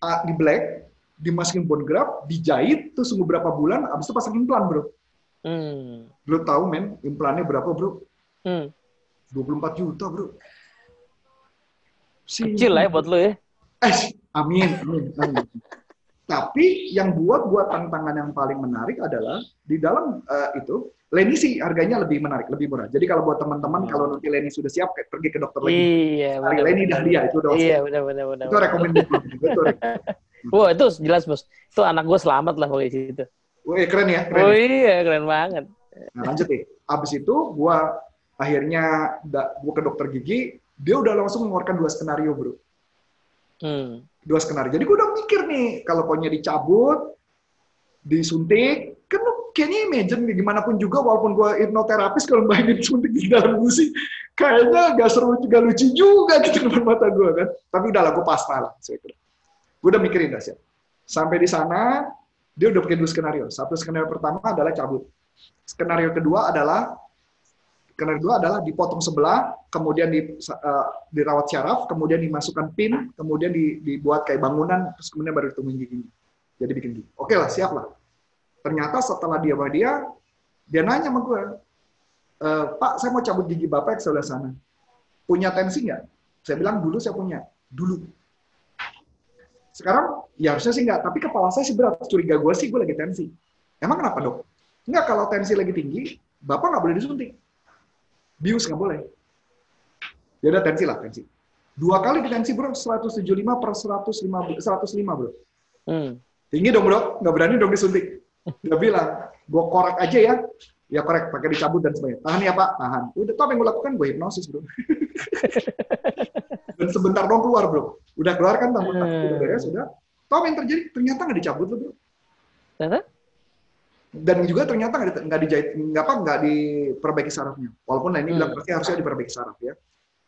Uh, di black, dimasukin bone graft, dijahit, terus tunggu berapa bulan, abis itu pasang implan bro. Hmm. Lu tahu men, implannya berapa bro? Hmm 24 juta bro. Si, Kecil lah ya buat lo ya. Eh, amin, amin, amin. *laughs* Tapi yang buat buat tantangan yang paling menarik adalah di dalam uh, itu Leni sih harganya lebih menarik, lebih murah. Jadi kalau buat teman-teman hmm. kalau nanti Leni sudah siap pergi ke dokter Leni. Iya, benar. Leni Dahlia itu udah. Iya, benar benar benar. Itu rekomendasi. itu *laughs* Wah, itu jelas, Bos. Itu anak gue selamat lah pokoknya situ. Wih, keren ya, keren. Oh ya? iya, keren banget. Nah, lanjut nih. Abis itu gua akhirnya gue ke dokter gigi dia udah langsung mengeluarkan dua skenario bro hmm. dua skenario jadi gue udah mikir nih kalau pokoknya dicabut disuntik kan kayaknya imagine gimana pun juga walaupun gue hipnoterapis kalau bayangin suntik di dalam gusi kayaknya gak seru juga lucu juga gitu depan mata gue kan tapi udahlah gue pasrah lah saya kira gue udah mikirin dah siap sampai di sana dia udah bikin dua skenario satu skenario pertama adalah cabut skenario kedua adalah Skenario kedua adalah dipotong sebelah, kemudian di, uh, dirawat syaraf, kemudian dimasukkan pin, kemudian di, dibuat kayak bangunan, terus kemudian baru ditemuin giginya. Jadi bikin gigi. Oke lah, siap lah. Ternyata setelah dia sama dia, dia nanya sama gue, e, Pak, saya mau cabut gigi Bapak yang sebelah sana. Punya tensi nggak? Saya bilang, dulu saya punya. Dulu. Sekarang, ya harusnya sih nggak. Tapi kepala saya sih berat. Curiga gue sih, gue lagi tensi. Emang kenapa dok? Nggak, kalau tensi lagi tinggi, Bapak nggak boleh disuntik bius nggak boleh. Ya udah tensi lah tensi. Dua kali di tensi bro, 175 per 105, 105 bro. Hmm. Tinggi dong bro, nggak berani dong disuntik. Dia bilang, gue korek aja ya. Ya korek, pakai dicabut dan sebagainya. Tahan ya pak, tahan. Udah tau yang gue lakukan, gue hipnosis bro. *laughs* dan sebentar dong keluar bro. Udah keluar kan, tamu hmm. udah beres, udah. Tau yang terjadi? Ternyata nggak dicabut loh bro. Ternyata? dan juga ternyata nggak dijahit nggak apa nggak diperbaiki sarafnya walaupun lain ini hmm. bilang pasti harusnya diperbaiki saraf ya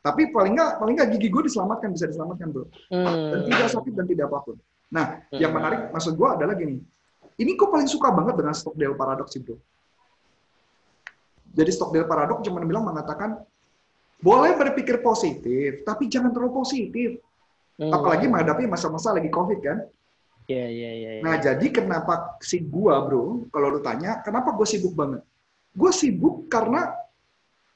tapi paling nggak paling nggak gigi gue diselamatkan bisa diselamatkan bro hmm. dan tidak sakit dan tidak apa pun nah hmm. yang menarik maksud gue adalah gini ini kok paling suka banget dengan Stockdale paradox sih bro jadi Stockdale paradox cuma bilang mengatakan boleh berpikir positif tapi jangan terlalu positif hmm. apalagi menghadapi masa-masa lagi covid kan Iya, iya, iya. Nah, jadi kenapa si gua, bro, kalau lu tanya, kenapa gue sibuk banget? Gue sibuk karena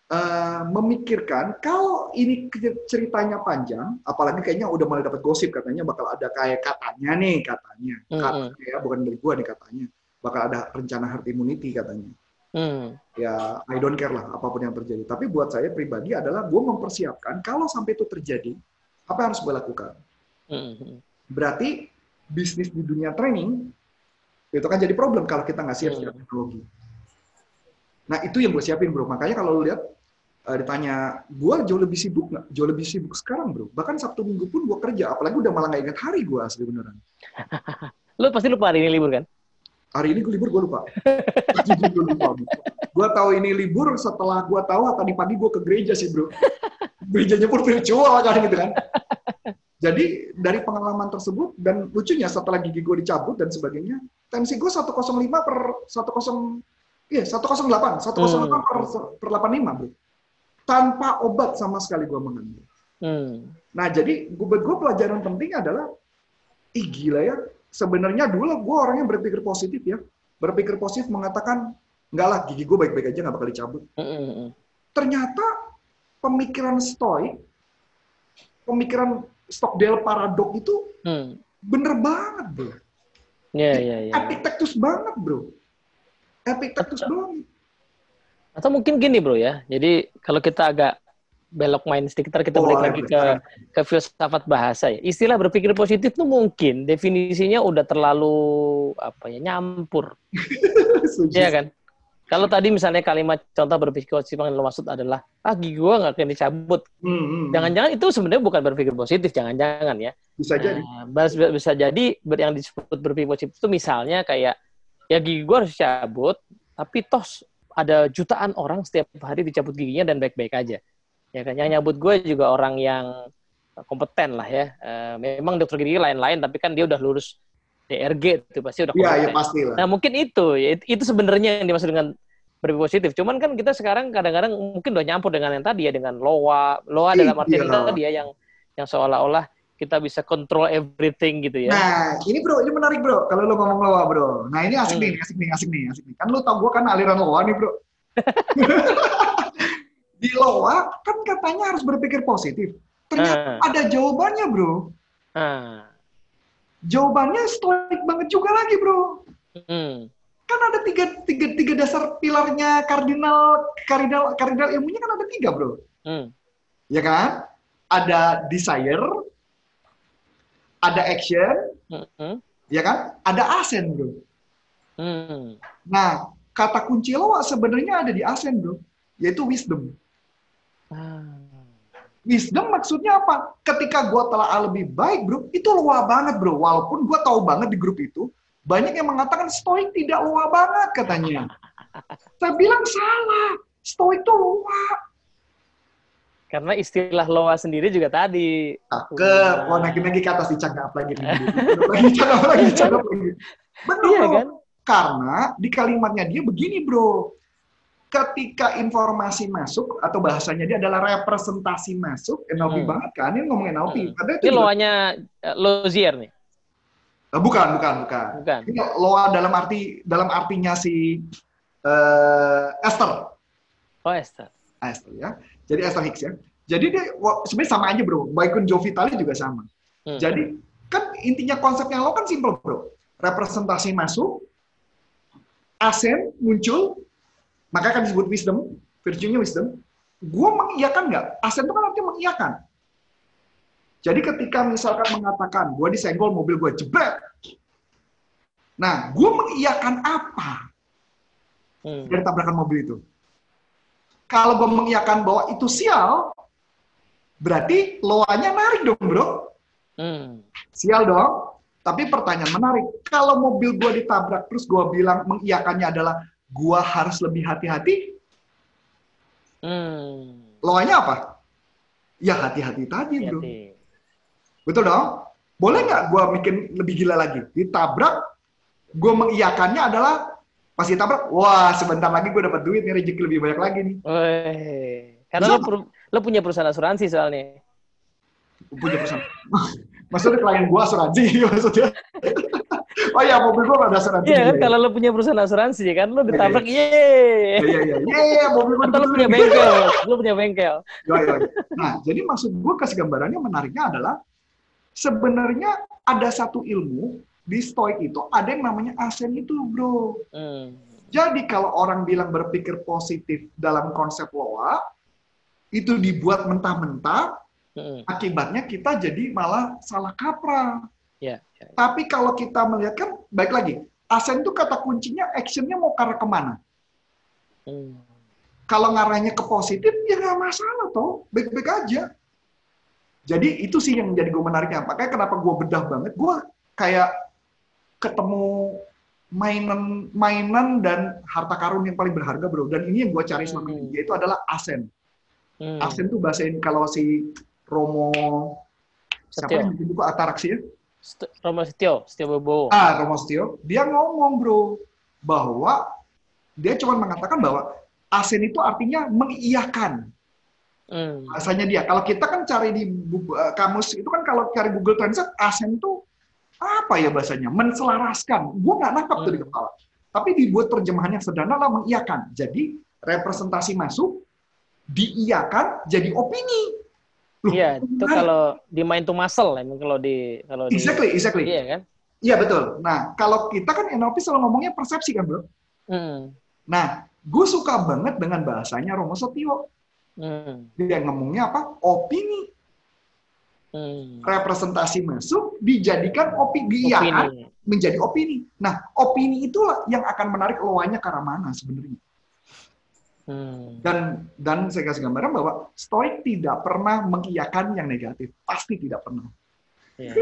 uh, memikirkan kalau ini ceritanya panjang, apalagi kayaknya udah mulai dapat gosip katanya bakal ada kayak katanya nih, katanya. Mm -hmm. Katanya ya, bukan dari gua nih katanya. Bakal ada rencana herd immunity katanya. Hmm. Ya, I don't care lah apa pun yang terjadi. Tapi buat saya pribadi adalah gue mempersiapkan kalau sampai itu terjadi, apa yang harus gue lakukan? Hmm. Berarti bisnis di dunia training itu kan jadi problem kalau kita nggak siap siap hmm. teknologi. Nah itu yang gue siapin bro. Makanya kalau lu lihat uh, ditanya, gue jauh lebih sibuk nggak? Jauh lebih sibuk sekarang bro. Bahkan Sabtu Minggu pun gue kerja. Apalagi udah malah nggak ingat hari gue asli beneran. *laughs* lu pasti lupa hari ini libur kan? Hari ini gue libur gue lupa. gue lupa. Gue tahu ini libur setelah gue tahu tadi pagi gue ke gereja sih bro. Gerejanya pun virtual kan gitu kan. Jadi dari pengalaman tersebut dan lucunya setelah gigi gue dicabut dan sebagainya, tensi gue 105 per 10 iya 108, 108 hmm. per, per 85 bro. Tanpa obat sama sekali gue mengambil. Hmm. Nah jadi buat gue pelajaran penting adalah, ih gila ya, sebenarnya dulu gue orangnya berpikir positif ya. Berpikir positif mengatakan, enggak lah, gigi gue baik-baik aja, nggak bakal dicabut. -hmm. Ternyata pemikiran stoik, pemikiran Stockdale paradok itu mm. bener banget, bro. Iya, iya, iya. Epictetus banget, bro. Epictetus banget. Atau mungkin gini, bro ya. Jadi kalau kita agak belok main sedikit kita oh, balik lagi ke ke filsafat bahasa ya. Istilah berpikir positif tuh mungkin definisinya udah terlalu apa ya nyampur. *laughs* Iya kan? Kalau tadi misalnya kalimat contoh berpikir positif yang lo maksud adalah ah gigi gua nggak akan dicabut. Hmm, hmm, hmm. Jangan-jangan itu sebenarnya bukan berpikir positif, jangan-jangan ya. Bisa jadi. Nah, bisa jadi yang disebut berpikir positif itu misalnya kayak ya gigi gua harus cabut, tapi toh ada jutaan orang setiap hari dicabut giginya dan baik-baik aja ya kan yang nyabut gue juga orang yang kompeten lah ya uh, memang dokter gigi lain-lain tapi kan dia udah lulus DRG itu pasti udah kompeten. Iya, ya pasti lah. Nah, mungkin itu ya itu sebenarnya yang dimaksud dengan berpikir positif. Cuman kan kita sekarang kadang-kadang mungkin udah nyampur dengan yang tadi ya dengan loa. Loa dalam arti iya. tadi ya yang yang seolah-olah kita bisa control everything gitu ya. Nah, ini bro, ini menarik bro. Kalau lo ngomong loa bro. Nah, ini asik hmm. nih, asik nih, asik nih, asik nih. Kan lo tau gue kan aliran loa nih bro. *laughs* di loa kan katanya harus berpikir positif. Ternyata uh. ada jawabannya, bro. Uh. Jawabannya stoik banget juga lagi, bro. Hmm. Kan ada tiga, tiga, tiga dasar pilarnya kardinal, kardinal, kardinal ilmunya kan ada tiga, bro. Hmm. Ya kan? Ada desire, ada action, hmm. ya kan? Ada asen, bro. Hmm. Nah, kata kunci loa sebenarnya ada di asen, bro. Yaitu wisdom. Wisdom maksudnya apa? Ketika gue telah lebih baik, bro, itu luar banget, bro. Walaupun gue tahu banget di grup itu, banyak yang mengatakan stoik tidak luar banget katanya. Saya bilang salah. Stoik itu luar. Karena istilah loa sendiri juga tadi. Ke, mau naik lagi ke atas dicakap lagi. lagi cakap lagi, cakap lagi. Benar, iya, kan? Karena di kalimatnya dia begini, bro ketika informasi masuk atau bahasanya dia adalah representasi masuk NLP hmm. banget kan? Ini ngomongin NLP hmm. itu ini loanya uh, Lozier nih. Uh, bukan bukan bukan. Bukan. Ini loa dalam arti dalam artinya si uh, Esther. Oh Esther. Ah, Esther ya. Jadi Esther Hicks ya. Jadi dia sebenarnya sama aja bro. Baikun Joe Vitale juga sama. Hmm. jadi kan intinya konsepnya lo kan simple bro. Representasi masuk asen muncul Makanya kan disebut wisdom, virtue-nya wisdom. Gue mengiyakan nggak? Asen itu kan artinya mengiyakan. Jadi ketika misalkan mengatakan, gue disenggol mobil gue jebret. Nah, gue mengiyakan apa hmm. dari tabrakan mobil itu? Kalau gue mengiyakan bahwa itu sial, berarti loanya narik dong, bro. Hmm. Sial dong. Tapi pertanyaan menarik, kalau mobil gue ditabrak terus gue bilang mengiyakannya adalah gua harus lebih hati-hati. Hmm. Loanya apa? Ya hati-hati tadi, bro. Hati. Betul dong? Boleh nggak gua bikin lebih gila lagi? Ditabrak, gua mengiyakannya adalah pas ditabrak, wah sebentar lagi gue dapat duit nih rezeki lebih banyak lagi nih. Wih. Karena lo, lo punya perusahaan asuransi soalnya. Punya perusahaan. *laughs* maksudnya klien gua asuransi *laughs* maksudnya. Oh iya, mobil gua ada asuransi. Iya kan, kalau lo punya perusahaan asuransi kan, lo ditabrak, ye. Iya, iya, iya, iya, mobil gua. Atau lo punya bengkel, lo punya bengkel. Iya, iya. Nah, jadi maksud gua kasih gambarannya menariknya adalah, sebenarnya ada satu ilmu, di stoik itu ada yang namanya asen itu, bro. Hmm. Jadi kalau orang bilang berpikir positif dalam konsep loa, itu dibuat mentah-mentah, hmm. akibatnya kita jadi malah salah kaprah. Ya, ya, ya. Tapi kalau kita melihat kan, baik lagi, asen itu kata kuncinya actionnya mau ke arah ke mana? Hmm. Kalau ngarahnya ke positif, ya nggak masalah toh, baik-baik aja. Jadi itu sih yang jadi gue menariknya. Makanya kenapa gue bedah banget, gue kayak ketemu mainan mainan dan harta karun yang paling berharga bro. Dan ini yang gue cari selama ini, hmm. yaitu adalah asen. Hmm. Asen tuh bahasain kalau si Romo siapa yang bikin buku Ataraksi ya? Romo Setio, Setio Bobo. Ah, Romo Setio, dia ngomong bro bahwa dia cuma mengatakan bahwa asen itu artinya mengiyakan. Hmm. Bahasanya dia. Kalau kita kan cari di uh, kamus itu kan kalau cari Google Translate asen itu apa ya bahasanya? Menselaraskan. Gue nggak nangkap hmm. tuh di kepala. Tapi dibuat terjemahannya sederhana lah mengiyakan. Jadi representasi masuk diiyakan jadi opini. Iya, itu kalau di main to muscle ya, kalau di kalau Exactly, di, exactly. Iya kan? Iya betul. Nah, kalau kita kan NLP selalu ngomongnya persepsi kan, Bro? Hmm. Nah, gue suka banget dengan bahasanya Romo Setio. Hmm. Dia ngomongnya apa? Opini. Hmm. Representasi masuk dijadikan opini, opini. Ya, menjadi opini. Nah, opini itulah yang akan menarik loanya ke arah mana sebenarnya. Hmm. Dan dan saya kasih gambaran bahwa Stoik tidak pernah mengiyakan yang negatif, pasti tidak pernah. Ya,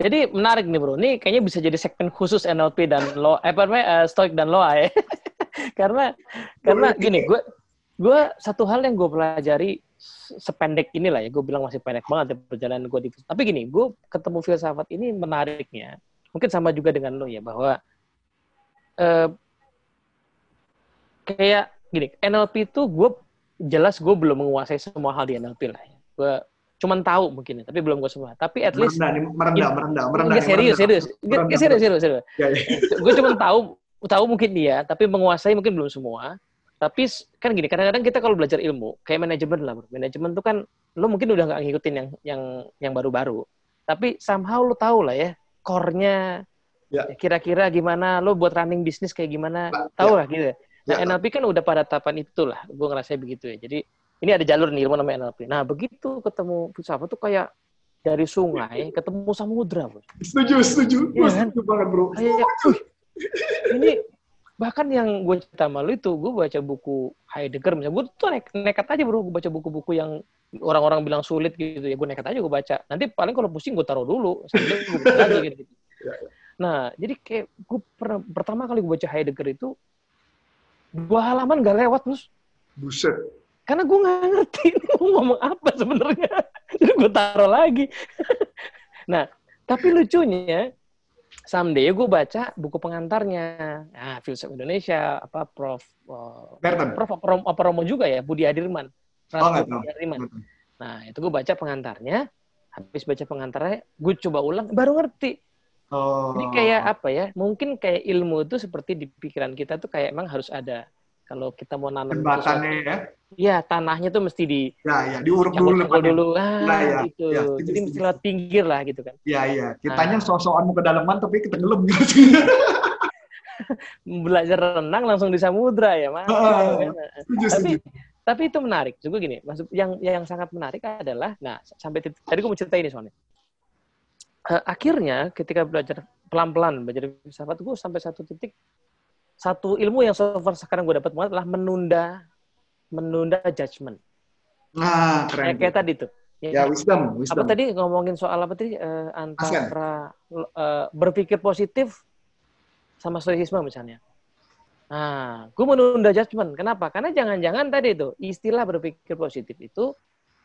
Jadi menarik nih bro, ini kayaknya bisa jadi segmen khusus NLP dan lo, eh, apa namanya uh, Stoik dan Loa ya. *laughs* karena karena gini, gue gue satu hal yang gue pelajari sependek inilah ya, gue bilang masih pendek banget ya perjalanan gue di. Tapi gini, gue ketemu filsafat ini menariknya, mungkin sama juga dengan lo ya bahwa uh, kayak gini, NLP itu gue jelas gue belum menguasai semua hal di NLP lah. Ya. Gue cuman tahu mungkin, tapi belum gue semua. Tapi at least merendah, merendah, merendah, merendah. serius, serius, merendah, serius, serius, serius. Ya, ya. gue cuma tahu, tahu mungkin dia, tapi menguasai mungkin belum semua. Tapi kan gini, kadang-kadang kita kalau belajar ilmu, kayak manajemen lah, bro. Manajemen tuh kan, lo mungkin udah nggak ngikutin yang yang yang baru-baru. Tapi somehow lo tahu lah ya, core-nya, ya. kira-kira gimana, lo buat running bisnis kayak gimana, tahu ya. lah gitu. Nah, ya. NLP kan udah pada tahapan itu lah. Gue ngerasa begitu ya. Jadi ini ada jalur nih ilmu namanya NLP. Nah begitu ketemu filsafat tuh kayak dari sungai ketemu samudra bro. Setuju, setuju. Ya, kan? Setuju banget bro. Kayak, ini bahkan yang gue cerita malu itu gue baca buku Heidegger misalnya gue tuh nek nekat aja bro gue baca buku-buku yang orang-orang bilang sulit gitu ya gue nekat aja gue baca nanti paling kalau pusing gue taruh dulu sambil gue baca lagi gitu. *laughs* Ya, ya. Nah jadi kayak gue pernah pertama kali gue baca Heidegger itu dua halaman gak lewat terus. Buset. Karena gue nggak ngerti *laughs* mau ngomong apa sebenarnya. Jadi gue taruh lagi. *laughs* nah, tapi lucunya someday gue baca buku pengantarnya. Nah, filsuf Indonesia, apa Prof. Uh, Prof. Apa, Romo juga ya, Budi Adirman. Oh, Budi Adirman. Nah, itu gue baca pengantarnya. Habis baca pengantarnya, gue coba ulang, baru ngerti. Oh. Jadi kayak apa ya? Mungkin kayak ilmu itu seperti di pikiran kita tuh kayak emang harus ada. Kalau kita mau nanam Jembatannya ya? Iya, tanahnya tuh mesti di ya, ya, diuruk dulu dulu. Ah, nah, ya, gitu. Ya, Jadi mesti lewat pinggir lah gitu kan. Iya, iya. Kitanya nah. sosokan mau ke dalaman tapi ketenggelam gitu. *laughs* *laughs* Belajar renang langsung di samudra ya, Mas. Uh, setuju, tapi tapi itu menarik juga gini. Maksud yang yang sangat menarik adalah nah sampai tadi gue mau cerita ini soalnya uh, akhirnya ketika belajar pelan-pelan belajar filsafat gue sampai satu titik satu ilmu yang so far sekarang gue dapat banget adalah menunda menunda judgment. Nah, keren. Kayak, kayak tadi tuh. Ya, ya wisdom, wisdom. Apa tadi ngomongin soal apa tadi uh, antara uh, berpikir positif sama stoicisme misalnya. Nah, gue menunda judgment. Kenapa? Karena jangan-jangan tadi itu istilah berpikir positif itu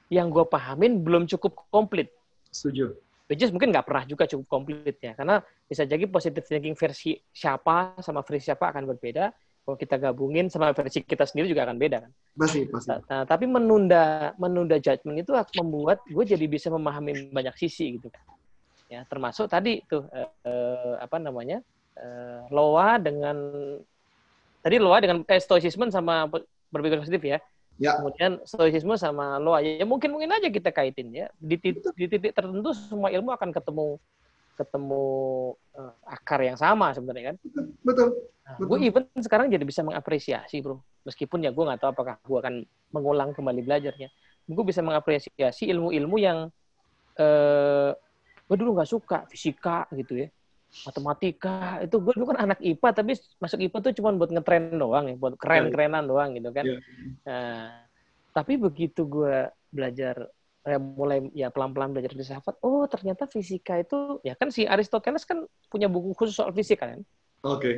yang gue pahamin belum cukup komplit. Setuju which is mungkin nggak pernah juga cukup komplit ya karena bisa jadi positive thinking versi siapa sama versi siapa akan berbeda. Kalau kita gabungin sama versi kita sendiri juga akan beda kan? Pasti pasti. Nah, nah, tapi menunda menunda judgment itu akan membuat gue jadi bisa memahami banyak sisi gitu. Kan ya termasuk tadi tuh eh, eh, apa namanya eh, loa dengan tadi loa dengan eh, stoicism sama berpikir positif ya Ya. Kemudian stoicisme sama loa ya mungkin mungkin aja kita kaitin ya. Di titik, di titik tertentu semua ilmu akan ketemu ketemu uh, akar yang sama sebenarnya kan. Betul. Nah, gue even sekarang jadi bisa mengapresiasi bro. Meskipun ya gue nggak tahu apakah gue akan mengulang kembali belajarnya. Gue bisa mengapresiasi ilmu-ilmu yang uh, gue dulu nggak suka fisika gitu ya matematika itu gue dulu kan anak IPA tapi masuk IPA tuh cuma buat ngetren doang ya buat keren-kerenan doang gitu kan yeah. nah, tapi begitu gue belajar ya mulai ya pelan-pelan belajar filsafat oh ternyata fisika itu ya kan si Aristoteles kan punya buku khusus soal fisika kan oke okay.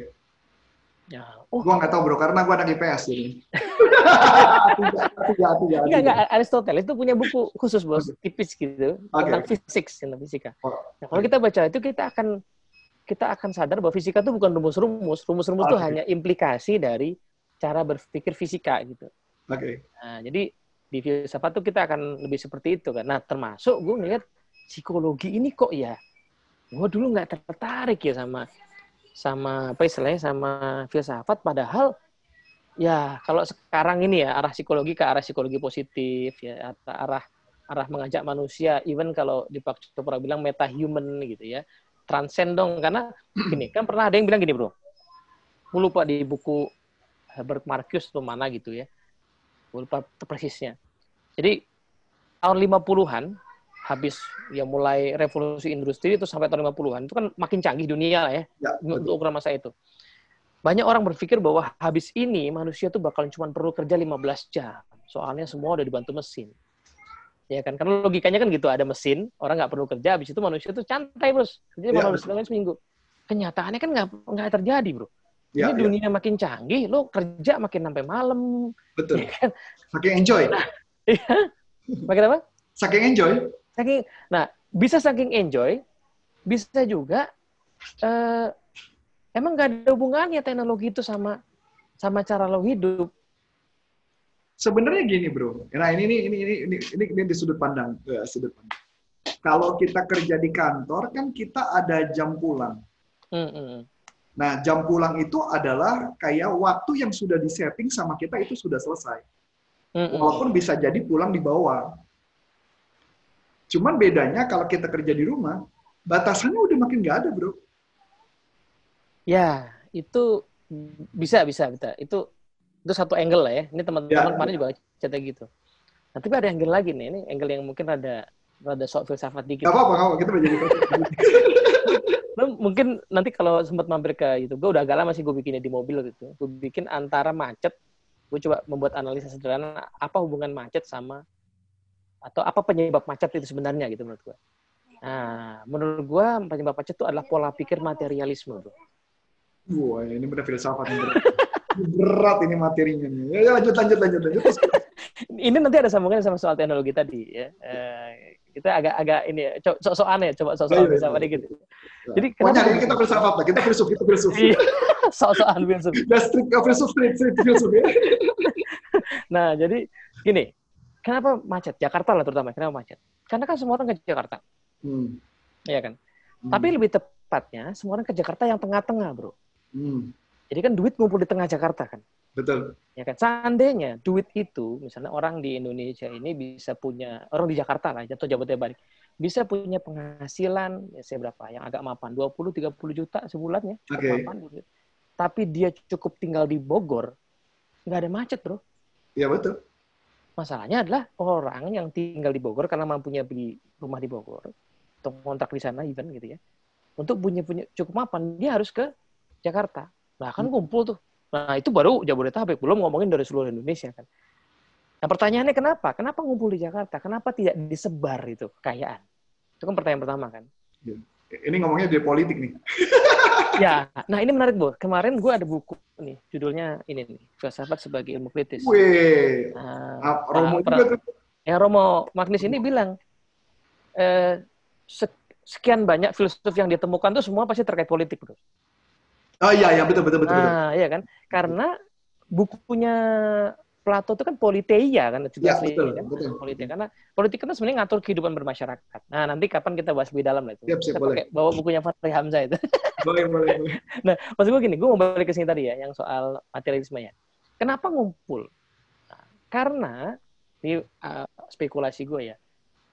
Ya, oh. Gua nggak tahu bro, karena gua anak IPS jadi. *laughs* tidak, tidak, tidak. Enggak, Aristoteles itu punya buku khusus bos, tipis gitu, okay. tentang fisik, tentang fisika. Oh. Nah, kalau kita baca itu kita akan kita akan sadar bahwa fisika itu bukan rumus-rumus, rumus-rumus itu okay. hanya implikasi dari cara berpikir fisika gitu. Oke. Okay. Nah, jadi di filsafat tuh kita akan lebih seperti itu kan. Nah, termasuk gue ngeliat psikologi ini kok ya, gue dulu nggak tertarik ya sama sama apa istilahnya sama filsafat padahal ya kalau sekarang ini ya arah psikologi ke arah psikologi positif ya arah arah mengajak manusia even kalau di Pak bilang meta human gitu ya transcend dong karena *clears throat* gini kan pernah ada yang bilang gini bro gue lupa di buku Herbert Marcuse atau mana gitu ya gue lupa persisnya jadi tahun 50-an habis ya mulai revolusi industri itu sampai tahun 50-an itu kan makin canggih dunia lah ya, ya untuk ukuran masa itu. Banyak orang berpikir bahwa habis ini manusia tuh bakalan cuma perlu kerja 15 jam. Soalnya semua udah dibantu mesin. Ya kan? Karena logikanya kan gitu, ada mesin, orang nggak perlu kerja, habis itu manusia tuh santai terus. Kerja ya, 15 jam seminggu. Kenyataannya kan nggak nggak terjadi, bro. Ya, ini ya. dunia makin canggih, lo kerja makin sampai malam. Betul. Ya kan? Makin enjoy. Nah, *laughs* iya. Makin apa? Saking enjoy saking nah bisa saking enjoy bisa juga uh, emang gak ada hubungannya teknologi itu sama sama cara lo hidup sebenarnya gini bro nah ini ini ini ini ini, ini, ini di sudut pandang ya, sudut pandang kalau kita kerja di kantor kan kita ada jam pulang mm -hmm. nah jam pulang itu adalah kayak waktu yang sudah disetting sama kita itu sudah selesai mm -hmm. walaupun bisa jadi pulang di bawah Cuman bedanya kalau kita kerja di rumah, batasannya udah makin nggak ada, bro. Ya, itu bisa, bisa, bisa. Itu itu satu angle lah ya. Ini teman-teman ya. kemarin juga cerita gitu. Nah, tapi ada angle lagi nih. Ini angle yang mungkin ada rada sok filsafat dikit. Gak apa-apa, apa, kita menjadi *laughs* mungkin nanti kalau sempat mampir ke itu, gue udah agak lama sih gue bikinnya di mobil gitu. Gue bikin antara macet, gue coba membuat analisa sederhana apa hubungan macet sama atau apa penyebab macet itu sebenarnya gitu menurut gue. Nah, menurut gue penyebab macet itu adalah pola pikir materialisme, bro. Wah, ini benar filsafat berat. ini materinya nih. Ya, ya, lanjut, lanjut, lanjut, lanjut. *laughs* ini nanti ada sambungannya sama soal teknologi tadi ya. Uh, kita agak-agak ini sok-sokan ya, coba sok-sokan iya, filsafat dikit. Iya. Jadi kenapa ini kita filsafat lah, kita filsuf, kita filsuf. Iya, *laughs* sok-sokan filsuf. *laughs* Gastrik, filsuf, street, street filsuf ya. nah, jadi gini, Kenapa macet? Jakarta lah terutama. Kenapa macet? Karena kan semua orang ke Jakarta. Hmm. Iya kan? Hmm. Tapi lebih tepatnya semua orang ke Jakarta yang tengah-tengah, bro. Hmm. Jadi kan duit ngumpul di tengah Jakarta kan. Betul. Ya kan. Seandainya duit itu, misalnya orang di Indonesia ini bisa punya orang di Jakarta lah, jatuh Jabodetabek, bisa punya penghasilan ya saya berapa? Yang agak mapan, 20 30 juta sebulan ya, cukup okay. mapan gitu. Tapi dia cukup tinggal di Bogor, nggak ada macet, bro. Iya betul. Masalahnya adalah orang yang tinggal di Bogor karena mampunya beli rumah di Bogor atau kontrak di sana even gitu ya. Untuk punya punya cukup mapan, dia harus ke Jakarta. Nah, kan kumpul tuh. Nah, itu baru Jabodetabek, belum ngomongin dari seluruh Indonesia kan. Nah, pertanyaannya kenapa? Kenapa ngumpul di Jakarta? Kenapa tidak disebar itu kekayaan? Itu kan pertanyaan pertama kan. Iya. Ini ngomongnya di politik nih. *laughs* ya, nah ini menarik bu. Kemarin gue ada buku nih, judulnya ini nih, filsafat sebagai ilmu kritis. Wih, nah, Romo nah, juga tuh. Ya Romo Magnis ini bilang, eh, sekian banyak filsuf yang ditemukan tuh semua pasti terkait politik, bro. Oh iya, iya betul betul betul. Nah, iya kan, karena bukunya Plato itu kan politeia kan juga ya, betul, kan? betul. politik karena politik kan sebenarnya ngatur kehidupan bermasyarakat. Nah nanti kapan kita bahas lebih dalam lah itu. Siap, siap, kita pakai bawa bukunya Fahri Hamzah itu. *laughs* boleh boleh. boleh. Nah maksud gue gini, gue mau balik ke sini tadi ya yang soal materialisme ya. Kenapa ngumpul? Nah, karena ini uh, spekulasi gue ya.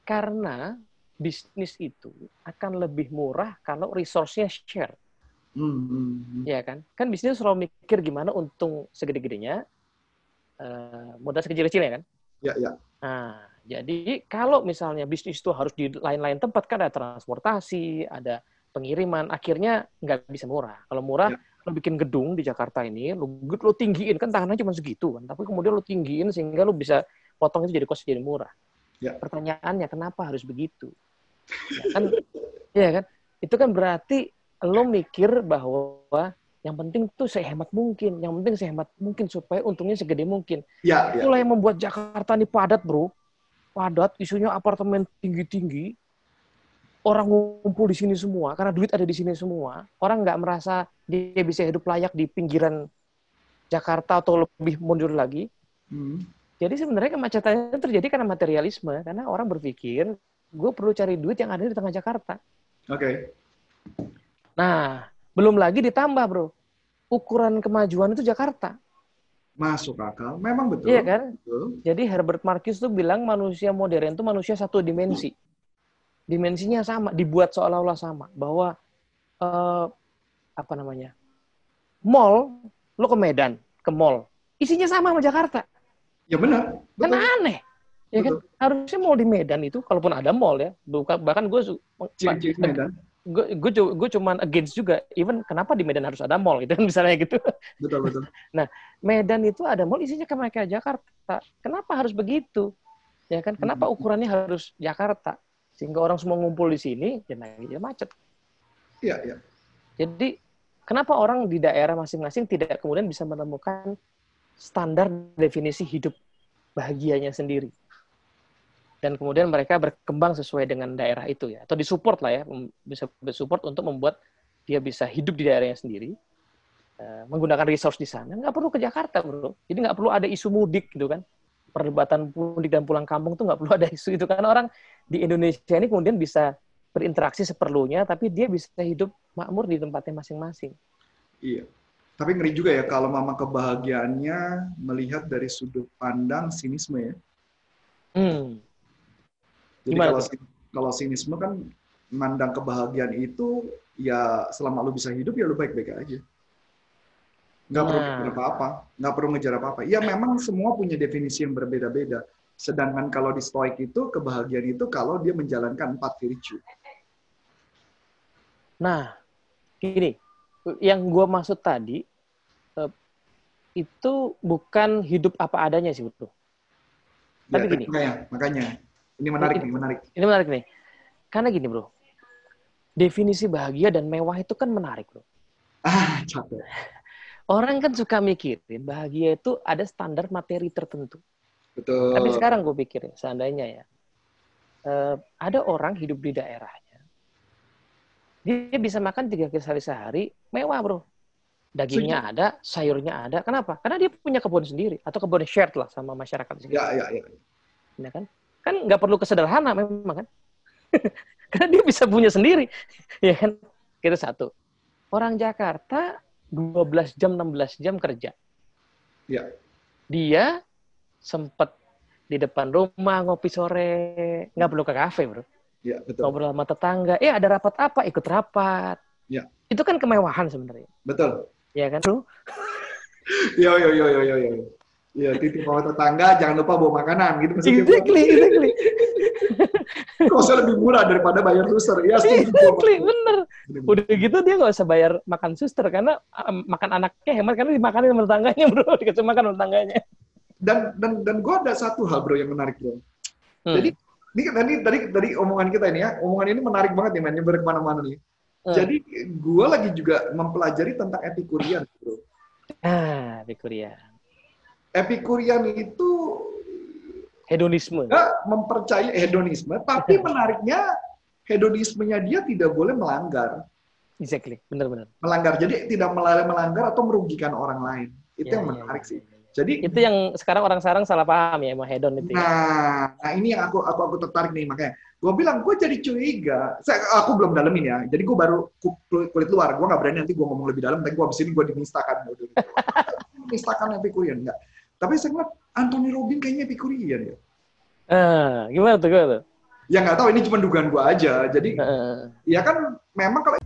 Karena bisnis itu akan lebih murah kalau resource-nya share. Hmm. Ya kan? Kan bisnis selalu mikir gimana untung segede-gedenya, uh, modal sekecil-kecilnya kan? Ya, ya. Nah, jadi kalau misalnya bisnis itu harus di lain-lain tempat kan ada transportasi, ada pengiriman, akhirnya nggak bisa murah. Kalau murah, ya. lo bikin gedung di Jakarta ini, lo, lo tinggiin kan tangannya cuma segitu kan, tapi kemudian lo tinggiin sehingga lo bisa potong itu jadi cost jadi murah. Ya. Pertanyaannya kenapa harus begitu? Ya kan, ya kan? Itu kan berarti lo mikir bahwa yang penting tuh sehemat mungkin, yang penting sehemat mungkin supaya untungnya segede mungkin. Ya, ya. Itulah yang membuat Jakarta ini padat, bro. Padat, isunya apartemen tinggi-tinggi. Orang ngumpul di sini semua, karena duit ada di sini semua. Orang nggak merasa dia bisa hidup layak di pinggiran Jakarta atau lebih mundur lagi. Hmm. Jadi sebenarnya kemacetan terjadi karena materialisme, karena orang berpikir gue perlu cari duit yang ada di tengah Jakarta. Oke. Okay. Nah, belum lagi ditambah, bro. Ukuran kemajuan itu Jakarta. Masuk akal. Memang betul. Iya kan? Betul. Jadi Herbert Marcuse tuh bilang manusia modern itu manusia satu dimensi. Dimensinya sama, dibuat seolah-olah sama. Bahwa, uh, apa namanya, mall, lo ke Medan, ke mall, isinya sama sama Jakarta. Ya benar. Kan aneh. Ya kan? Harusnya mall di Medan itu, kalaupun ada mall ya, bahkan gue Medan gue gue cuman against juga. Even kenapa di Medan harus ada mall gitu kan *laughs* misalnya gitu. Betul betul. *laughs* Nah Medan itu ada mall isinya kayak Jakarta. Kenapa harus begitu? Ya kan kenapa ukurannya harus Jakarta? Sehingga orang semua ngumpul di sini ya, ya macet. Iya iya. Jadi kenapa orang di daerah masing-masing tidak kemudian bisa menemukan standar definisi hidup bahagianya sendiri dan kemudian mereka berkembang sesuai dengan daerah itu ya. Atau disupport lah ya bisa bersupport untuk membuat dia bisa hidup di daerahnya sendiri uh, menggunakan resource di sana. Nggak perlu ke Jakarta bro. Jadi nggak perlu ada isu mudik gitu kan. Perdebatan mudik dan pulang kampung tuh nggak perlu ada isu itu. Karena orang di Indonesia ini kemudian bisa berinteraksi seperlunya tapi dia bisa hidup makmur di tempatnya masing-masing. Iya. Tapi ngeri juga ya kalau mama kebahagiaannya melihat dari sudut pandang sinisme ya. Hmm jadi Gimana kalau kalau sinisme kan memandang kebahagiaan itu ya selama lu bisa hidup ya lu baik-baik aja. Nggak nah. perlu ngejar apa-apa, nggak perlu ngejar apa-apa. Ya memang semua punya definisi yang berbeda-beda. Sedangkan kalau di stoik itu kebahagiaan itu kalau dia menjalankan empat virtue. Nah, gini, yang gue maksud tadi eh, itu bukan hidup apa adanya sih. Tapi ya, gini. Makanya, makanya ini menarik ini, nih, menarik. Ini menarik nih. Karena gini, Bro. Definisi bahagia dan mewah itu kan menarik, Bro. Ah, capek. Orang kan suka mikirin bahagia itu ada standar materi tertentu. Betul. Tapi sekarang gue pikirin, seandainya ya, uh, ada orang hidup di daerahnya, dia bisa makan tiga kali sehari, mewah bro. Dagingnya ada, sayurnya ada. Kenapa? Karena dia punya kebun sendiri atau kebun shared lah sama masyarakat sendiri. Ya, ya, ya. Ya kan? Kan nggak perlu kesederhana memang kan? *laughs* Karena dia bisa punya sendiri *laughs* ya kan? Kita satu. Orang Jakarta 12 jam 16 jam kerja. Ya. Dia sempat di depan rumah ngopi sore. Nggak perlu ke kafe bro. Ya, betul. ngobrol sama tetangga. Eh ada rapat apa? Ikut rapat. Ya. itu kan kemewahan sebenarnya. Betul. Ya kan? Bro *laughs* yo yo yo yo yo yo Iya, titip bawa tetangga, jangan lupa bawa makanan gitu maksudnya. Exactly, exactly. *laughs* Kosnya lebih murah daripada bayar suster. Ya, exactly, bener. Udah gitu dia nggak usah bayar makan suster karena um, makan anaknya hemat karena dimakanin sama tetangganya bro, *laughs* dikasih makan sama tetangganya. Dan dan dan gue ada satu hal bro yang menarik bro. Hmm. Jadi ini tadi tadi dari omongan kita ini ya, omongan ini menarik banget ya, men, nyebar ke mana-mana nih. Hmm. Jadi gue lagi juga mempelajari tentang epikurian bro. Ah, epikurian Epikurian itu hedonisme. Ya, mempercayai hedonisme, tapi menariknya hedonismenya dia tidak boleh melanggar. Exactly, benar-benar. Melanggar, jadi tidak melanggar atau merugikan orang lain. Itu ya, yang ya, menarik ya, sih. Ya, jadi itu yang sekarang orang sekarang salah paham ya, mau hedon itu. Ya. Nah, nah ini yang aku aku aku tertarik nih makanya. Gue bilang gue jadi curiga. Saya aku belum dalemin ya. Jadi gue baru kulit, luar. Gue nggak berani nanti gue ngomong lebih dalam. Tapi gue abis ini gue dimistakan. dimistakan *laughs* epikurian enggak tapi saya ngeliat Anthony Robin kayaknya epikurian ya. Ah, gimana tuh, gimana tuh? ya nggak tahu ini cuma dugaan gue aja. Jadi uh. ya kan memang kalau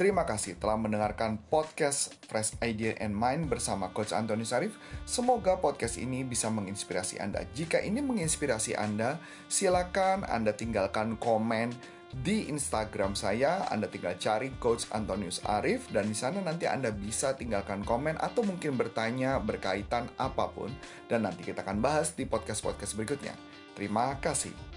Terima kasih telah mendengarkan podcast Fresh Idea and Mind bersama Coach Antoni Sarif. Semoga podcast ini bisa menginspirasi Anda. Jika ini menginspirasi Anda, silakan Anda tinggalkan komen di Instagram saya. Anda tinggal cari Coach Antonius Arif dan di sana nanti Anda bisa tinggalkan komen atau mungkin bertanya berkaitan apa pun dan nanti kita akan bahas di podcast-podcast berikutnya. Terima kasih.